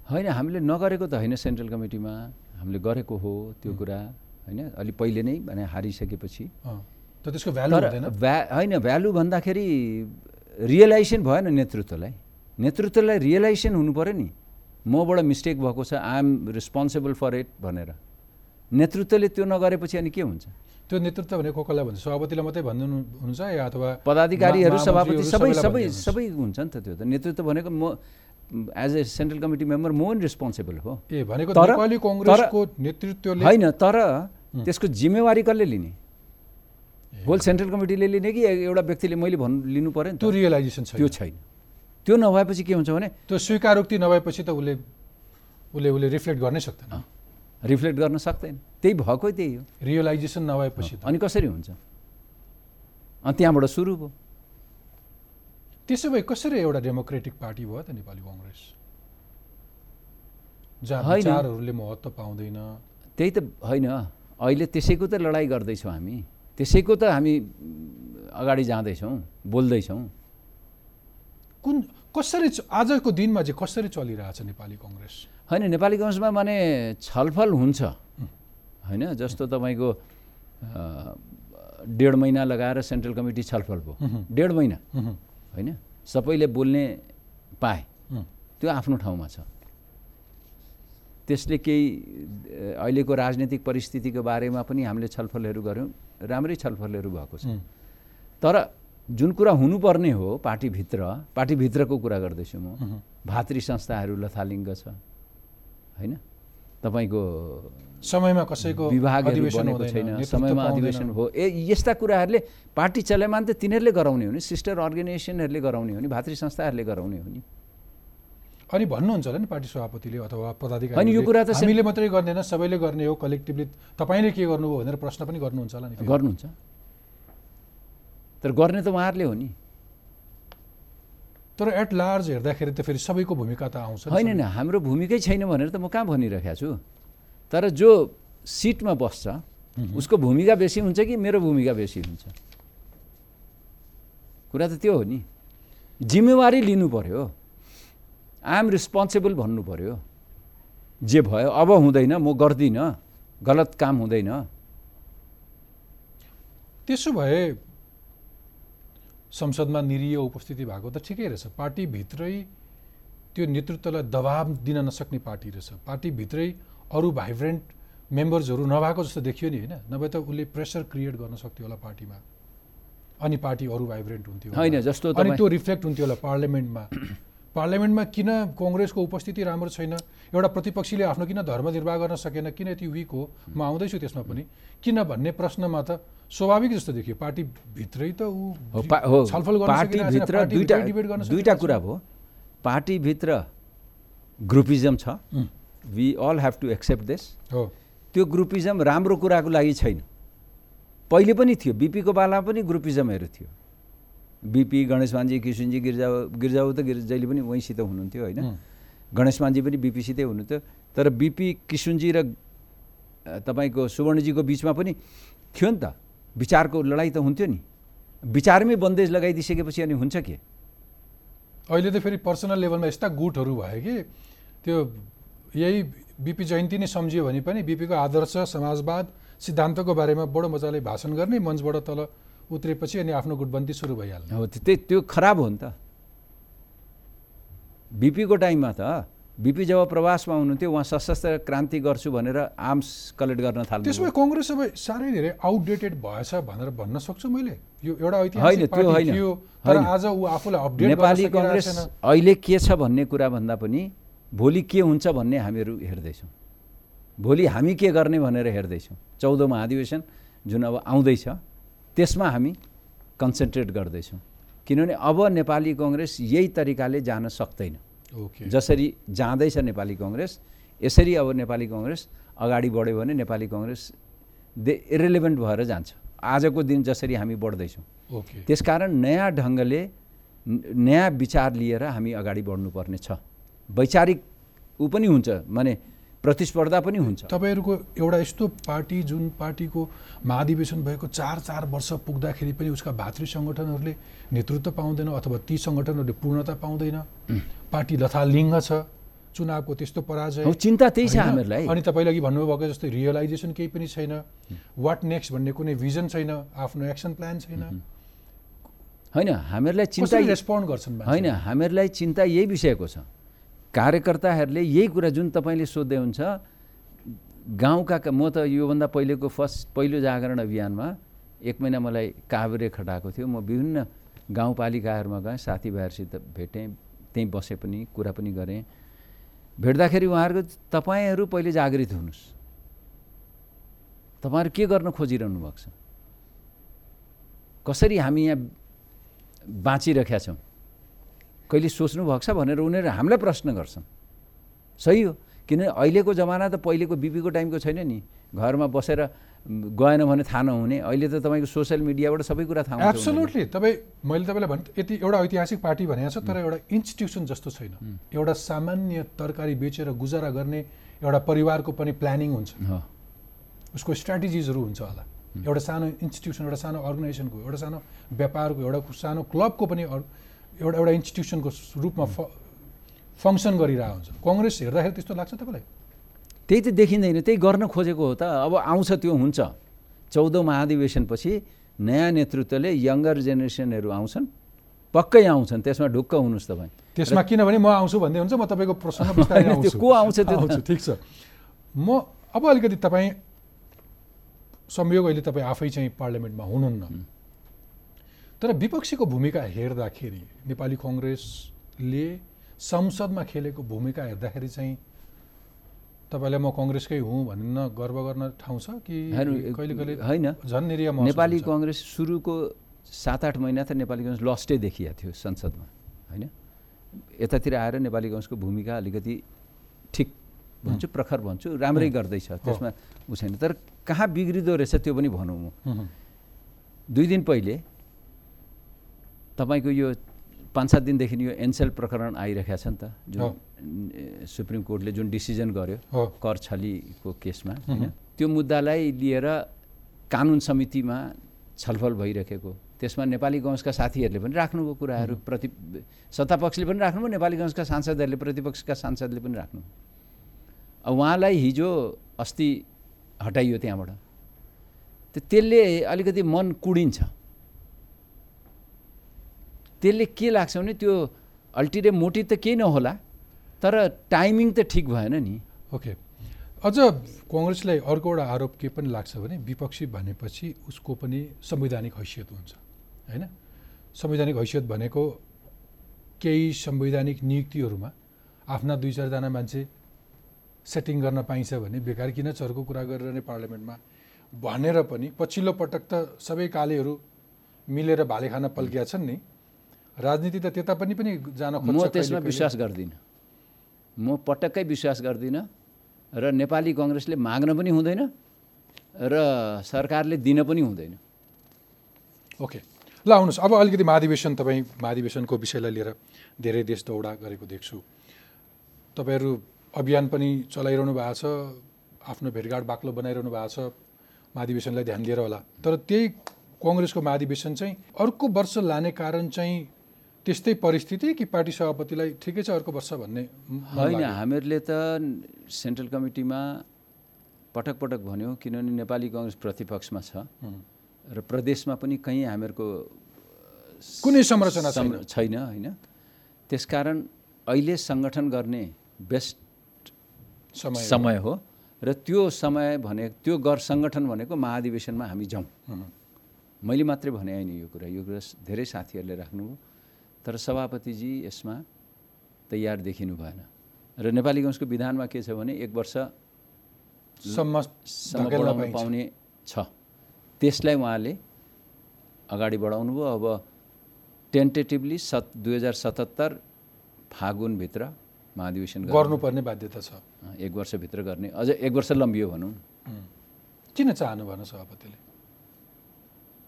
होइन हामीले नगरेको त होइन सेन्ट्रल कमिटीमा। हामीले गरेको हो त्यो कुरा होइन? अलि पहिले नै भने हारिसकेपछि। त्यसको भ्यालु भ्या होइन भ्यालु भन्दाखेरि रियलाइजेसन भएन नेतृत्वलाई। नेतृत्वलाई रियलाइजेसन हुनु पऱ्यो नि। मबाट मिस्टेक भएको छ I am responsible for it भनेर। नेतृत्वले त्यो नगरेपछि अनि के हुन्छ? त्यो नेतृत्व भनेको कसलाई भन्छ सभापतिलाई मात्रै भन्नु हुन्छ या अथवा पदाधिकारीहरू सभापति सबै सबै। सबै हुन्छ नि त त्यो त। नेतृत्व भनेको म as a central committee member म पनि रिस्पोन्सिबल हो ए भनेको तर- नेपाली कङ्ग्रेसको नेतृत्वले होइन तर त्यसको जिम्मेवारी कसले लिने? होल सेन्ट्रल कमिटीले लिने कि एउटा व्यक्तिले मैले भन्नु लिनु पऱ्यो नि त्यो रियलाइजेसन छैन। त्यो छैन। त्यो नभएपछि के हुन्छ भने त्यो स्वीकारोक्ति नभएपछि त उसले उसले उसले रिफ्लेक्ट गर्नै सक्दैन। रिफ्लेक्ट गर्न सक्दैन। त्यही भएको त्यही हो। रियलाइजेसन नभएपछि अनि कसरी हुन्छ? अनि त्यहाँबाट सुरु भयो। त्यसो भए कसरी एउटा डेमोक्रेटिक पार्टी भयो त नेपाली कङ्ग्रेस? जहाँ। विचारहरूले महत्त्व पाउँदैन। त्यही त होइन। अहिले त्यसैको त लडाइँ गर्दैछौँ हामी। त्यसैको त हामी अगाडि जाँदैछौँ बोल्दैछौँ। कुन कसरी आजको दिनमा चाहिँ कसरी चलिरहेछ नेपाली कङ्ग्रेस? होइन नेपाली कङ्ग्रेसमा माने छलफल हुन्छ। होइन जस्तो तपाईँको डेढ महिना लगाएर सेन्ट्रल कमिटी छलफल भयो। डेढ महिना। होइन? सबैले बोल्ने पाए। त्यो आफ्नो ठाउँमा छ। त्यसले केही अहिलेको राजनीतिक परिस्थितिको बारेमा पनि हामीले छलफलहरू गऱ्यौँ। राम्रै छलफलहरू भएको छ। तर जुन कुरा हुनुपर्ने हो पार्टीभित्र पार्टीभित्रको कुरा गर्दैछु म। भातृ संस्थाहरू लथालिङ्ग छ। होइन? तपाईँको समयमा कसैको हुँदैन, छैन समयमा। अधिवेशन हो। ए यस्ता कुराहरूले पार्टी चलायमान त तिनीहरूले गराउने हो नि सिस्टर अर्गनाइजेसनहरूले गराउने हो नि भातृ संस्थाहरूले गराउने हो नि। अनि भन्नुहुन्छ होला नि पार्टी सभापतिले अथवा पदाधिकारी होइन, यो कुरा त हामीले मात्रै गर्दैन सबैले गर्ने हो कलेक्टिभली तपाईँले के गर्नुभयो भनेर प्रश्न पनि गर्नुहुन्छ होला नि। गर्नुहुन्छ। तर गर्ने त उहाँहरूले हो नि। तर एट लार्ज हेर्दाखेरि त फेरि सबैको भूमिका त आउँछ होइन। होइन हाम्रो भूमिकै छैन भनेर त म कहाँ भनिरहेको छु? तर जो सिटमा बस्छ उसको भूमिका बेसी हुन्छ कि मेरो भूमिका बेसी हुन्छ? कुरा त त्यो हो नि। जिम्मेवारी लिनु पर्यो। आइएम रिस्पोन्सिबल भन्नु पर्यो। जे भयो अब हुँदैन म गर्दिनँ। गलत काम हुँदैन। त्यसो भए संसदमा निरीय उपस्थिति भएको त ठिकै रहेछ। पार्टीभित्रै त्यो नेतृत्वलाई दबाब दिन नसक्ने पार्टी रहेछ। पार्टीभित्रै अरू भाइब्रेन्ट मेम्बर्सहरू नभएको जस्तो देखियो नि होइन? नभए त उसले प्रेसर क्रिएट गर्न सक्थ्यो होला पार्टीमा। अनि पार्टी अरू भाइब्रेन्ट हुन्थ्यो। होइन, जस्तो अनि त्यो रिफ्लेक्ट हुन्थ्यो होला पार्लियामेन्टमा। पार्लियामेन्टमा किन कङ्ग्रेसको उपस्थिति राम्रो छैन? एउटा प्रतिपक्षीले आफ्नो किन धर्म निर्वाह गर्न सकेन किन यति विक हो म आउँदैछु त्यसमा पनि। किन भन्ने प्रश्नमा त स्वाभाविक जस्तो देखियो। पार्टीभित्रै त ऊ छलफल गर्न दुईवटा कुरा भयो पार्टीभित्र ग्रुपिजम छ। We all have to accept this हो। त्यो ग्रुपिजम राम्रो कुराको लागि छैन। पहिले पनि थियो बिपीको बालामा पनि ग्रुपिजमहरू थियो। बिपी गणेश मान्जी किसुनजी गिर्जा गिर्जाउ त गिर्जा जहिले पनि वहीँसित हुनुहुन्थ्यो होइन। उम्, गणेश मान्जी पनि बिपीसितै हुनुहुन्थ्यो। तर बिपी किसुनजी र तपाईँको सुवर्णजीको बिचमा पनि थियो नि त। विचारको लडाइँ त हुन्थ्यो नि। विचारमै बन्देज लगाइदिइसकेपछि अनि हुन्छ के? अहिले त फेरि पर्सनल लेभलमा यस्ता गुटहरू भयो कि त्यो यही बिपी जयन्ती नै सम्झियो भने पनि बिपीको आदर्श समाजवाद सिद्धान्तको बारेमा बडो मजाले भाषण गर्ने मञ्चबाट तल उत्रेपछि अनि आफ्नो गुटबन्दी सुरु भइहाल्ने। हो त्यो त्यही- त्यो खराब हो नि त। बिपीको टाइममा त बिपी जब प्रवासमा हुनुहुन्थ्यो उहाँ सशस्त्र क्रान्ति गर्छु भनेर आर्म्स कलेक्ट गर्न थाल्नु त्यसमा कङ्ग्रेस अब साह्रै धेरै आउटडेटेड भएछ भनेर भन्न सक्छु मैले। यो एउटा होइन, त्यो होइन। आज ऊ आफूलाई अपडेट नेपाली कङ्ग्रेस अहिले के छ भन्ने कुरा भन्दा पनि भोलि के हुन्छ भन्ने हामीहरू हेर्दैछौँ। भोलि हामी के गर्ने भनेर हेर्दैछौँ। चौधौँ महाधिवेशन जुन अब आउँदैछ त्यसमा हामी कन्सन्ट्रेट गर्दैछौँ। किनभने अब नेपाली कङ्ग्रेस यही तरिकाले जान सक्दैन। ओके जसरी जाँदैछ नेपाली कङ्ग्रेस यसरी अब नेपाली कङ्ग्रेस अगाडि बढ्यो भने नेपाली कङ्ग्रेस दे इरेलिभेन्ट भएर जान्छ। आजको दिन जसरी हामी बढ्दैछौँ। ओके त्यसकारण नयाँ ढङ्गले नयाँ विचार लिएर हामी अगाडि बढ्नुपर्ने छ। वैचारिक ऊ पनि हुन्छ माने प्रतिस्पर्धा पनि हुन्छ। तपाईँहरूको एउटा यस्तो पार्टी जुन पार्टीको महाधिवेशन भएको चार चार वर्ष पुग्दाखेरि पनि उसका भातृ सङ्गठनहरूले नेतृत्व पाउँदैन अथवा ती सङ्गठनहरूले पूर्णता पाउँदैन। पार्टी लथालिङ्ग छ चुनावको त्यस्तो पराजय। चिन्ता त्यही छ? हामीहरूलाई। अनि तपाईँले अघि भन्नुभएको जस्तै रियलाइजेसन केही पनि छैन। वाट नेक्स्ट भन्ने कुनै भिजन छैन आफ्नो एक्सन प्लान छैन। होइन हामीहरूलाई चिन्ता रेस्पोन्ड गर्छन्? होइन हामीहरूलाई चिन्ता यही विषयको छ। कार्यकर्ताहरूले यही कुरा जुन तपाईँले सोध्दै हुन्छ गाउँका म त योभन्दा पहिलेको फर्स्ट पहिलो जागरण अभियानमा एक महिना मलाई काभ्रे खटाएको थियो। म विभिन्न गाउँपालिकाहरूमा गएँ साथीभाइहरूसित भेटेँ त्यहीँ बसेँ पनि कुरा पनि गरेँ। भेट्दाखेरि उहाँहरूको तपाईँहरू पहिले जागृत हुनुहोस् तपाईँहरू के गर्न खोजिरहनु भएको छ? कसरी हामी यहाँ बाँचिरहेका छौँ? कहिले सोच्नु भएको छ भनेर उनीहरू हामीलाई प्रश्न गर्छन्। सही हो। किनभने अहिलेको जमाना त पहिलेको बिपीको टाइमको छैन नि। घरमा बसेर गएन भने थाहा नहुने। अहिले त तपाईँको सोसियल मिडियाबाट सबै कुरा थाहा हुन्छ। एब्सोल्युटली तपाईँ मैले तपाईँलाई भने यति एउटा ऐतिहासिक पार्टी भनेको छ तर एउटा इन्स्टिट्युसन जस्तो छैन। एउटा सामान्य तरकारी बेचेर गुजारा गर्ने एउटा परिवारको पनि प्लानिङ हुन्छ। उसको स्ट्राटेजिजहरू हुन्छ होला। एउटा सानो इन्स्टिट्युसन एउटा सानो अर्गनाइजेसनको एउटा सानो व्यापारको एउटा सानो क्लबको पनि एउटा एउटा इन्स्टिट्युसनको रूपमा फ फङ्सन गरिरहेको हुन्छ। कङ्ग्रेस हेर्दाखेरि त्यस्तो लाग्छ तपाईँलाई? त्यही त देखिँदैन त्यही गर्न खोजेको हो त। अब आउँछ त्यो हुन्छ। चौधौँ महाधिवेशनपछि नयाँ नेतृत्वले यङ्गर जेनेरेसनहरू आउँछन् पक्कै आउँछन्। त्यसमा ढुक्क हुनुहोस् तपाईँ। त्यसमा किनभने म आउँछु भन्दै हुन्छ म तपाईँको <laughs> आउँछु। को आउँछ त्यो? आउँछु ठिक छ। म अब अलिकति तपाईँ संयोग अहिले तपाईँ आफै चाहिँ पार्लियामेन्टमा हुनुहुन्न। तर विपक्षीको भूमिका हेर्दाखेरि नेपाली कङ्ग्रेसले संसदमा खेलेको भूमिका हेर्दाखेरि चाहिँ तपाईँलाई म कङ्ग्रेसकै हुँ भन्न गर्व गर्न ठाउँ छ कि कहिले कहिले होइन। झन् नेपाली? कङ्ग्रेस सुरुको सात आठ महिना त नेपाली कङ्ग्रेस लस्टै देखिया थियो संसदमा होइन? यतातिर आएर नेपाली कङ्ग्रेसको भूमिका अलिकति ठिक भन्छु प्रखर भन्छु राम्रै गर्दैछ त्यसमा ऊ छैन। तर कहाँ बिग्रिँदो रहेछ त्यो पनि भनौँ म। दुई दिन पहिले तपाईँको यो पाँच सात दिनदेखि यो एनसेल प्रकरण आइरहेको छ नि त जुन सुप्रिम कोर्टले जुन डिसिजन गर्यो कर छलीको केसमा होइन त्यो मुद्दालाई लिएर कानुन समितिमा छलफल भइरहेको त्यसमा नेपाली कङ्ग्रेसका साथीहरूले पनि राख्नुभयो कुराहरू प्रति सत्तापक्षले पनि राख्नुभयो नेपाली कङ्ग्रेसका सांसदहरूले प्रतिपक्षका सांसदले पनि राख्नु अब उहाँलाई हिजो अस्ति हटाइयो त्यहाँबाट। त्यसले अलिकति मन कुडिन्छ। त्यसले के लाग्छ भने त्यो अल्टिमेट मोटिभ त केही नहोला तर टाइमिङ त ठिक भएन नि। ओके। अझ कङ्ग्रेसलाई अर्को एउटा आरोप के पनि लाग्छ भने विपक्षी भनेपछि उसको पनि संवैधानिक हैसियत हुन्छ होइन? संवैधानिक हैसियत भनेको केही संवैधानिक नियुक्तिहरूमा आफ्ना दुई चारजना मान्छे सेटिङ गर्न पाइन्छ भने बेकार किन चर्को कुरा गरेर नै पार्लियामेन्टमा भनेर पनि पछिल्लो पटक त सबै कालेहरू मिलेर भाले खान पल्किया छन् नि। राजनीति त त्यता पनि पनि जान खोज्छ म त्यसमा। विश्वास गर्दिनँ। म पटक्कै विश्वास गर्दिनँ र नेपाली कङ्ग्रेसले माग्न पनि हुँदैन र सरकारले दिन पनि हुँदैन। ओके ल आउनुहोस्। अब अलिकति महाधिवेशन तपाईँ महाधिवेशनको विषयलाई लिएर धेरै देश दौडा गरेको देख्छु। तपाईँहरू अभियान पनि चलाइरहनु भएको छ आफ्नो भेटघाट बाक्लो बनाइरहनु भएको छ महाधिवेशनलाई ध्यान दिएर होला। तर त्यही कङ्ग्रेसको महाधिवेशन चाहिँ अर्को वर्ष लाने कारण चाहिँ त्यस्तै परिस्थिति कि पार्टी सभापतिलाई ठिकै छ अर्को वर्ष भन्ने होइन? हामीहरूले त सेन्ट्रल कमिटीमा पटक पटक भन्यौँ किनभने नेपाली कङ्ग्रेस प्रतिपक्षमा छ। र प्रदेशमा पनि कहीँ हामीहरूको कुनै संरचना छैन। होइन। त्यसकारण अहिले सङ्गठन गर्ने बेस्ट समय समय हो। र त्यो समय भने त्यो गर सङ्गठन भनेको महाधिवेशनमा हामी जाउँ। मैले मात्रै भने होइन यो कुरा। यो कुरा धेरै साथीहरूले राख्नुभयो। तर सभापतिजी यसमा तयार देखिनु भएन। र नेपाली कङ्ग्रेसको विधानमा के छ भने एक वर्ष सम्म सम्म धकेल्न बढाउनु पाइन्छ। पाउने छ। त्यसलाई उहाँले अगाडि बढाउनु भयो अब टेन्टेटिभली सत् दुई हजार सतहत्तर फागुनभित्र महाधिवेशन गर्ने। गर्नुपर्ने बाध्यता छ। एक वर्षभित्र गर्ने। अझ एक वर्ष लम्बियो भनौँ। किन चाहनु भएन सभापतिले?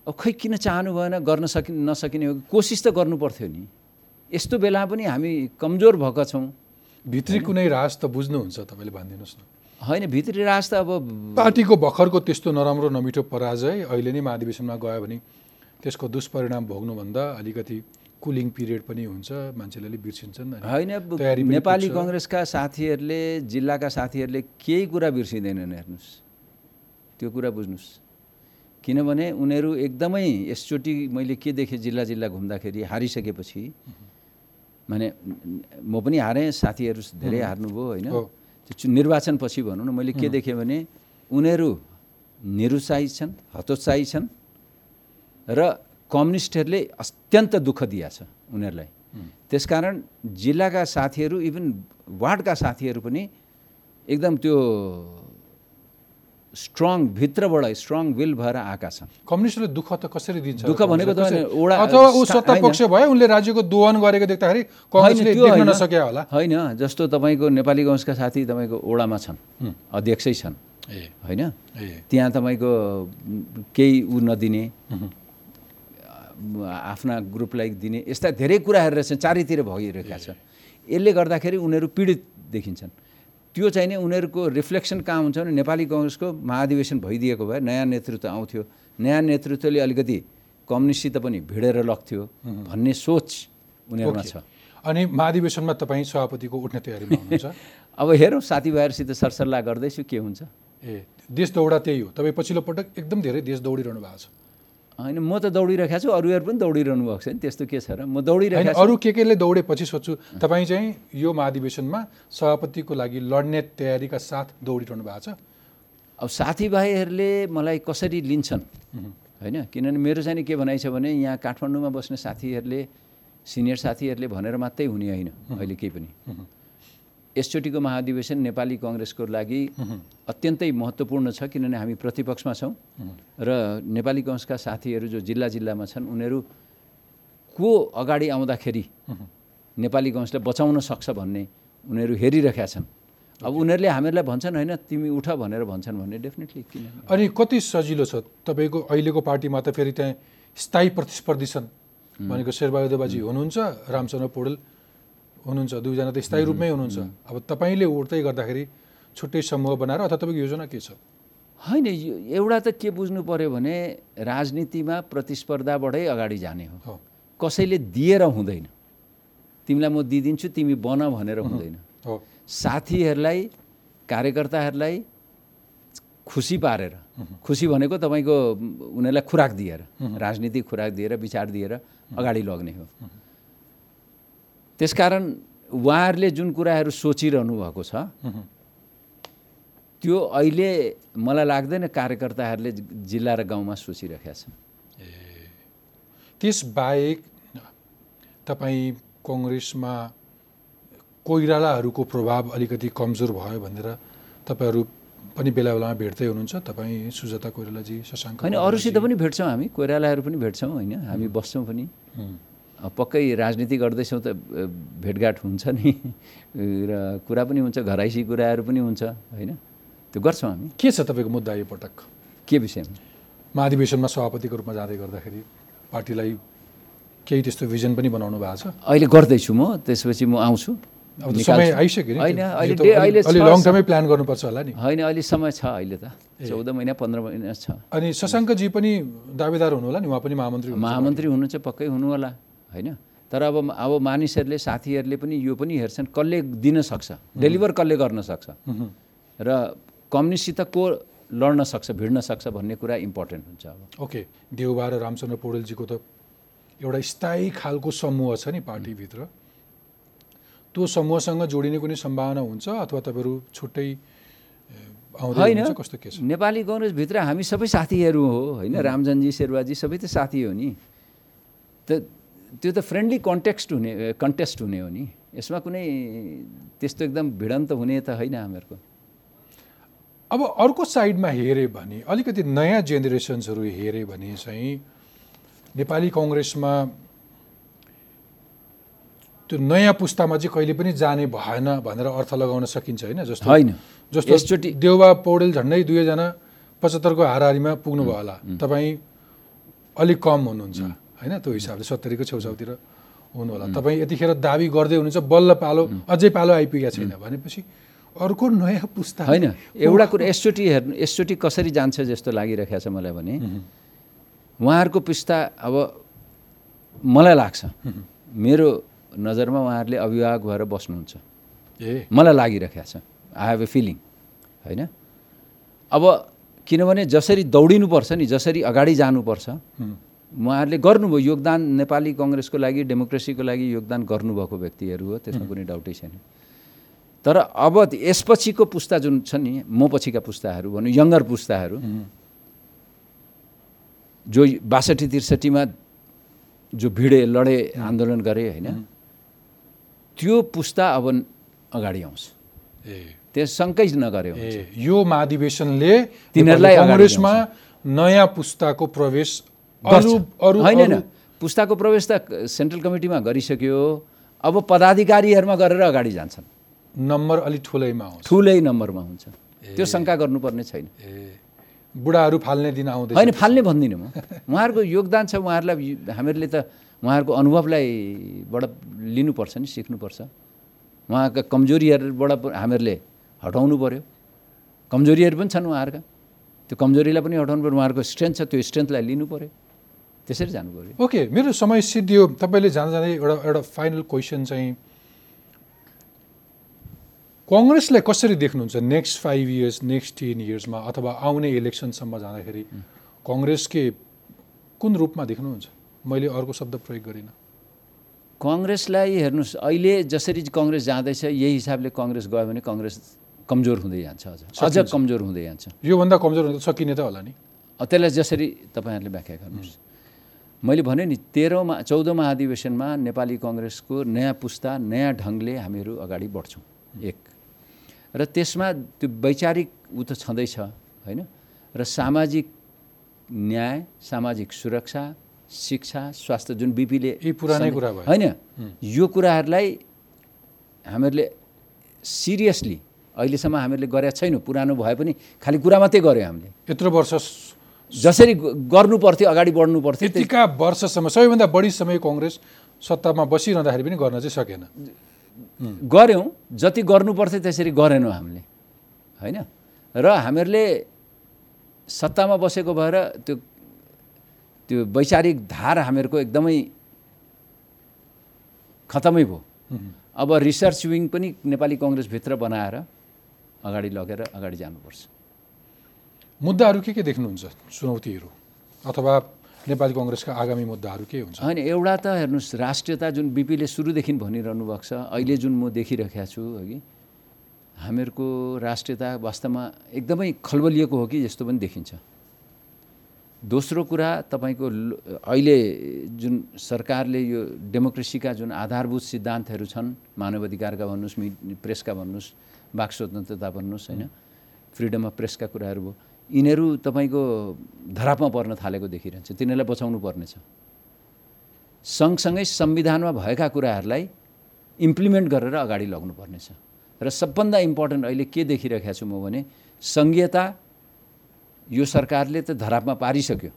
अब खै किन चाहनु भएन गर्न सकि नसकिने हो? कोसिस त गर्नु पर्थ्यो नि। यस्तो बेला पनि हामी कमजोर भएका छौँ। भित्री कुनै राज त बुझ्नुहुन्छ तपाईँले भनिदिनुहोस् न। होइन भित्री राज त अब पार्टीको भर्खरको त्यस्तो नराम्रो नमिठो पराजय अहिले नै महाधिवेशनमा गयो भने त्यसको दुष्परिणाम भोग्नुभन्दा अलिकति कुलिङ पिरियड पनि हुन्छ मान्छेले अलिक बिर्सिन्छन् होइन नेपाली। कङ्ग्रेसका साथीहरूले जिल्लाका साथीहरूले केही कुरा बिर्सिँदैनन् हेर्नुहोस्। त्यो कुरा बुझ्नुहोस्। किनभने उनीहरू एकदमै यसचोटि मैले के देखेँ जिल्ला जिल्ला घुम्दाखेरि हारिसकेपछि माने म पनि हारेँ साथीहरू धेरै हार्नुभयो होइन। त्यो निर्वाचनपछि भनौँ न मैले के देखेँ भने उनीहरू निरुत्साहित छन् हतोत्साहित छन् र कम्युनिस्टहरूले अत्यन्त दुःख दिया छ उनीहरूलाई। त्यसकारण जिल्लाका साथीहरू इभन वार्डका साथीहरू पनि एकदम त्यो स्ट्रङ भित्रबाट स्ट्रङ विल भएर आएका छन्। कम्युनिस्टले दुःख त कसरी दिन्छ? दुःख भनेको त अथवा ऊ सत्ता पक्ष भयो उनले राज्यको दोहन गरेको देख्दाखेरि देख्न। नसके होला। होइन जस्तो तपाईँको नेपाली कङ्ग्रेसका साथी तपाईँको ओडामा छन् अध्यक्षै छन् होइन? त्यहाँ तपाईँको केही ऊ नदिने आफ्ना ग्रुपलाई दिने यस्ता धेरै कुराहरू रहेछन् चारैतिर भइरहेका छ यसले गर्दाखेरि उनीहरू पीडित देखिन्छन्। त्यो चाहिँ नि उनीहरूको रिफ्लेक्सन कहाँ हुन्छ भने नेपाली कङ्ग्रेसको महाधिवेशन भइदिएको भए नयाँ नेतृत्व आउँथ्यो। नयाँ नेतृत्वले अलिकति कम्युनिस्टसित पनि भिडेर लग्थ्यो भन्ने सोच उनीहरूमा। छ। अनि महाधिवेशनमा तपाईँ सभापतिको उठ्ने तयारीमा हुनुहुन्छ? <laughs> अब हेरौँ साथीभाइहरूसित सरसल्लाह गर्दैछु के हुन्छ। ए देश दौडा त्यही हो। तपाईँ पछिल्लो पटक एकदम धेरै देश दौडिरहनु भएको छ। होइन म त दौडिरहेको छु अरूहरू पनि दौडिरहनु भएको छ नि त्यस्तो के छ र? म दौडिरहेको छु। अरू के केले दौडेपछि सोध्छु तपाईँ चाहिँ यो महाधिवेशनमा सभापतिको लागि लड्ने तयारीका साथ दौडिरहनु भएको छ? अब साथीभाइहरूले मलाई कसरी लिन्छन्? होइन किनभने मेरो चाहिँ के भनाइ छ भने यहाँ काठमाडौँमा बस्ने साथीहरूले सिनियर साथीहरूले भनेर मात्रै हुने होइन अहिले केही पनि। यसचोटिको महाधिवेशन नेपाली कङ्ग्रेसको लागि अत्यन्तै महत्त्वपूर्ण छ किनभने हामी प्रतिपक्षमा छौँ। र नेपाली कङ्ग्रेसका साथीहरू जो जिल्ला जिल्लामा छन् उनीहरू को अगाडि आउँदाखेरि नेपाली कङ्ग्रेसलाई बचाउन सक्छ भन्ने उनीहरू हेरिरहेका छन्। अब उनीहरूले हामीहरूलाई भन्छन् होइन तिमी उठ भनेर भन्छन् भने डेफिनेटली किन अनि कति सजिलो छ तपाईँको अहिलेको पार्टीमा त फेरि त्यहाँ स्थायी प्रतिस्पर्धी छन्। भनेको शेरबहादुर बाजी हुनुहुन्छ रामचन्द्र पौडेल हुनुहुन्छ दुईजना त स्थायी रूपमै हुनुहुन्छ। अब तपाईँले उठ्दै गर्दाखेरि छुट्टै समूह बनाएर अथवा तपाईँको योजना के छ? होइन एउटा त के बुझ्नु पऱ्यो भने राजनीतिमा प्रतिस्पर्धाबाटै अगाडि जाने हो। कसैले दिएर हुँदैन। तिमीलाई म दिइदिन्छु तिमी बन भनेर हुँदैन। साथीहरूलाई कार्यकर्ताहरूलाई खुसी पारेर खुसी भनेको तपाईँको उनीहरूलाई खुराक दिएर राजनीतिक खुराक दिएर विचार दिएर अगाडि लग्ने हो। त्यसकारण उहाँहरूले जुन कुराहरू सोचिरहनु भएको छ त्यो अहिले मलाई लाग्दैन कार्यकर्ताहरूले जिल्ला र गाउँमा सोचिरहेका छन्। त्यसबाहेक तपाईँ कङ्ग्रेसमा कोइरालाहरूको प्रभाव अलिकति कमजोर भयो भनेर तपाईँहरू पनि बेला बेलामा भेट्दै हुनुहुन्छ। तपाईँ सुजाता कोइरालाजी शशाङ्क होइन अरूसित पनि भेट्छौँ हामी कोइरालाहरू पनि भेट्छौँ होइन? हामी बस्छौँ पनि। पक्कै राजनीति गर्दैछौँ त भेटघाट हुन्छ नि। र कुरा पनि हुन्छ घराइसी कुराहरू पनि हुन्छ होइन? त्यो गर्छौँ हामी। के छ तपाईँको मुद्दा यो पटक? के विषयमा? महाधिवेशनमा सभापतिको रूपमा जाँदै गर्दाखेरि पार्टीलाई केही त्यस्तो भिजन पनि बनाउनु भएको छ? अहिले गर्दैछु म त्यसपछि म आउँछु। होइन अहिले समय छ अहिले त। चौध महिना पन्ध्र महिना छ। अनि शशाङ्कजी पनि दावेदार हुनु होला नि? उहाँ पनि महामन्त्री। महामन्त्री हुनुहुन्छ पक्कै हुनु होला। होइन? तर अब अब मानिसहरूले साथीहरूले पनि यो पनि हेर्छन् कसले दिन सक्छ? डेलिभर कसले गर्न सक्छ? र कम्युनिस्टसित को लड्न सक्छ भिड्न सक्छ भन्ने कुरा इम्पोर्टेन्ट हुन्छ अब। ओके देउबा र रामचन्द्र पौडेलजीको त एउटा स्थायी खालको समूह छ नि पार्टीभित्र। त्यो समूहसँग जोडिने कुनै सम्भावना हुन्छ अथवा तपाईँहरू छुट्टै होइन। कस्तो के छ नेपाली कङ्ग्रेसभित्र हामी सबै साथीहरू हो होइन? रामजनजी शेरबाजी सबै त साथी हो नि। त त्यो त फ्रेन्डली कन्टेक्स्ट हुने कन्टेस्ट हुने हो नि। यसमा कुनै त्यस्तो एकदम भिडन्त हुने त होइन हामीहरूको। अब अर्को साइडमा हेऱ्यो भने अलिकति नयाँ जेनेरेसन्सहरू हेऱ्यो भने चाहिँ नेपाली कङ्ग्रेसमा त्यो नयाँ पुस्तामा चाहिँ कहिले पनि जाने भएन भनेर अर्थ लगाउन सकिन्छ होइन। जस्तो होइन। जस्तो यसचोटि देउबा पौडेल झन्डै दुवैजना पचहत्तरको हाराहारीमा पुग्नु भयो होला। तपाईँ अलिक कम हुनुहुन्छ। होइन त्यो हिसाबले सत्तरीको छेउछाउतिर हुनु होला तपाईँ यतिखेर दाबी गर्दै हुनुहुन्छ बल्ल पालो अझै पालो आइपुगेको छैन भनेपछि अर्को नयाँ पुस्ता होइन एउटा कुरा <laughs> यसचोटि हेर्नु यसचोटि कसरी जान्छ जस्तो लागिरहेको छ मलाई भने उहाँहरूको पुस्ता अब मलाई लाग्छ मेरो नजरमा उहाँहरूले अभिभावक भएर बस्नुहुन्छ। ए। मलाई लागिरहेको छ। आई हेभ ए फिलिङ होइन? अब किनभने जसरी दौडिनुपर्छ नि जसरी अगाडि जानुपर्छ उहाँहरूले गर्नुभयो योगदान नेपाली कङ्ग्रेसको लागि डेमोक्रेसीको लागि योगदान गर्नुभएको व्यक्तिहरू हो त्यसमा कुनै डाउटै छैन। तर अब यसपछिको पुस्ता जुन छ नि म पछिका पुस्ताहरू भनौँ यङ्गर पुस्ताहरू जो बासठी त्रिसठीमा जो भिडे लडे आन्दोलन गरे होइन त्यो पुस्ता अब अगाडि आउँछ। ए। त्यस शङ्कै नगरे यो महाधिवेशनले तिनीहरूलाई कङ्ग्रेसमा नयाँ पुस्ताको प्रवेश होइन होइन। पुस्ताको प्रवेश त सेन्ट्रल कमिटीमा गरिसक्यो। अब पदाधिकारीहरूमा गरेर अगाडि जान्छन्। नम्बर अलिक ठुलैमा ठुलै नम्बरमा हुन्छ। त्यो शङ्का गर्नुपर्ने छैन। बुढाहरू फाल्ने दिन आउँदैछ। होइन फाल्ने भन्दिनँ म। उहाँहरूको योगदान छ। उहाँहरूलाई हामीहरूले त उहाँहरूको अनुभवलाई बाट लिनुपर्छ नि सिक्नुपर्छ। उहाँका कमजोरीहरूबाट हामीहरूले हटाउनु पऱ्यो कमजोरीहरू पनि छन् उहाँहरूका। त्यो कमजोरीलाई पनि हटाउनु पऱ्यो उहाँहरूको स्ट्रेन्थ छ त्यो स्ट्रेन्थलाई लिनु पऱ्यो त्यसरी जानु पऱ्यो। ओके मेरो समय सिद्धियो। तपाईँले जाँदा जाँदै एउटा एउटा फाइनल क्वेसन चाहिँ कङ्ग्रेसलाई कसरी देख्नुहुन्छ next five years next ten इयर्समा अथवा आउने इलेक्सनसम्म जाँदाखेरि कङ्ग्रेसकै कुन रूपमा देख्नुहुन्छ? मैले अर्को शब्द प्रयोग गरिनँ। कङ्ग्रेसलाई हेर्नुहोस् अहिले जसरी कङ्ग्रेस जाँदैछ यही हिसाबले कङ्ग्रेस गयो भने कङ्ग्रेस कमजोर हुँदै जान्छ अझ। अझ कमजोर हुँदै जान्छ। योभन्दा कमजोर हुन त सकिने त होला नि। त्यसलाई जसरी तपाईँहरूले व्याख्या गर्नुहोस्। मैले भने नि तेह्रौँ चौधौँ महाधिवेशनमा नेपाली कङ्ग्रेसको नयाँ पुस्ता नयाँ ढङ्गले हामीहरू अगाडि बढ्छौँ। एक। र त्यसमा त्यो वैचारिक ऊ त छँदैछ होइन? र सामाजिक न्याय सामाजिक सुरक्षा शिक्षा स्वास्थ्य जुन बिपीले पुरानै कुरा भयो। होइन? यो कुराहरूलाई हामीहरूले सिरियसली अहिलेसम्म हामीहरूले गरेका छैनौँ। पुरानो भए पनि खालि कुरा मात्रै गऱ्यौँ हामीले। यत्रो वर्ष जसरी गर्नु पर्थ्यो अगाडि बढ्नु पर्थ्यो त्यही- यतिका वर्षसम्म सबैभन्दा बढी समय कङ्ग्रेस सत्तामा बसिरहँदाखेरि पनि गर्न चाहिँ सकेन। गऱ्यौँ जति गर्नु पर्थ्यो त्यसरी गरेनौँ हामीले होइन? र हामीहरूले सत्तामा बसेको भएर त्यो त्यो वैचारिक धार हामीहरूको एकदमै खतमै भयो। अब रिसर्च विङ पनि नेपाली कङ्ग्रेसभित्र बनाएर अगाडि लगेर अगाडि जानुपर्छ। मुद्दाहरू के के देख्नुहुन्छ चुनौतीहरू? अथवा नेपाली कङ्ग्रेसका आगामी मुद्दाहरू के हुन्छ? होइन एउटा त हेर्नुहोस् राष्ट्रियता जुन बिपीले सुरुदेखि भनिरहनु भएको छ अहिले जुन म देखिरहेको छु अघि हामीहरूको राष्ट्रियता वास्तवमा एकदमै खलबलिएको हो कि जस्तो पनि देखिन्छ। दोस्रो कुरा तपाईँको अहिले जुन सरकारले यो डेमोक्रेसीका जुन आधारभूत सिद्धान्तहरू छन् मानवाधिकारका भन्नुहोस् मि प्रेसका भन्नुहोस् वाक स्वतन्त्रता भन्नुहोस् होइन फ्रिडम अफ प्रेसका कुराहरू भयो। यिनीहरू तपाईँको धरापमा पर्न थालेको देखिरहन्छ तिनीहरूलाई बचाउनु पर्नेछ। सँगसँगै संविधानमा भएका कुराहरूलाई इम्प्लिमेन्ट गरेर अगाडि लग्नुपर्नेछ। र सबभन्दा इम्पोर्टेन्ट अहिले के देखिरहेको छु म भने सङ्घीयता यो सरकारले त धरापमा पारिसक्यो।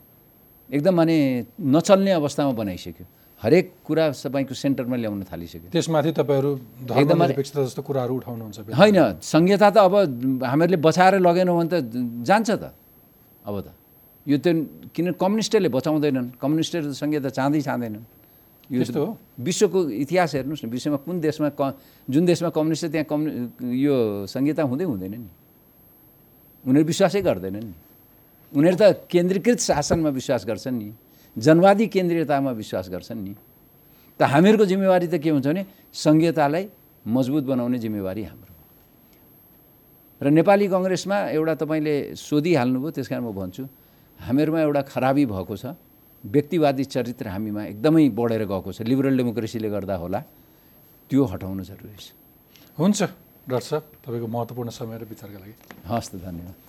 एकदम माने नचल्ने अवस्थामा बनाइसक्यो। हरेक कुरा तपाईँको सेन्टरमा ल्याउन थालिसक्यो। त्यसमाथि तपाईँहरू जस्तो कुराहरू उठाउनुहुन्छ होइन संहिता त अब हामीहरूले बचाएर लगेनौँ भने त जान्छ त। अब त। यो त किन कम्युनिस्टहरूले बचाउँदैनन्? कम्युनिस्टहरू त संहिता चाहँदै चाहँदैनन् यो हो? विश्वको इतिहास हेर्नुहोस् न विश्वमा कुन देशमा क जुन देशमा कम्युनिस्ट त्यहाँ कम्यु यो संहिता हुँदै हुँदैन नि। उनीहरू विश्वासै गर्दैनन् नि। उनीहरू त केन्द्रीकृत शासनमा विश्वास गर्छन् नि। जनवादी केन्द्रीयतामा विश्वास गर्छन् नि। त हामीहरूको जिम्मेवारी त के हुन्छ भने सङ्घीयतालाई मजबुत बनाउने जिम्मेवारी हाम्रो। र नेपाली कङ्ग्रेसमा एउटा तपाईँले सोधिहाल्नुभयो त्यस कारण म भन्छु हामीहरूमा एउटा खराबी भएको छ। व्यक्तिवादी चरित्र हामीमा एकदमै बढेर गएको छ। लिबरल डेमोक्रेसीले गर्दा होला त्यो हटाउनु जरुरी छ। हुन्छ डाक्टर साहब तपाईँको महत्त्वपूर्ण समय र विचारका लागि। हस् त धन्यवाद।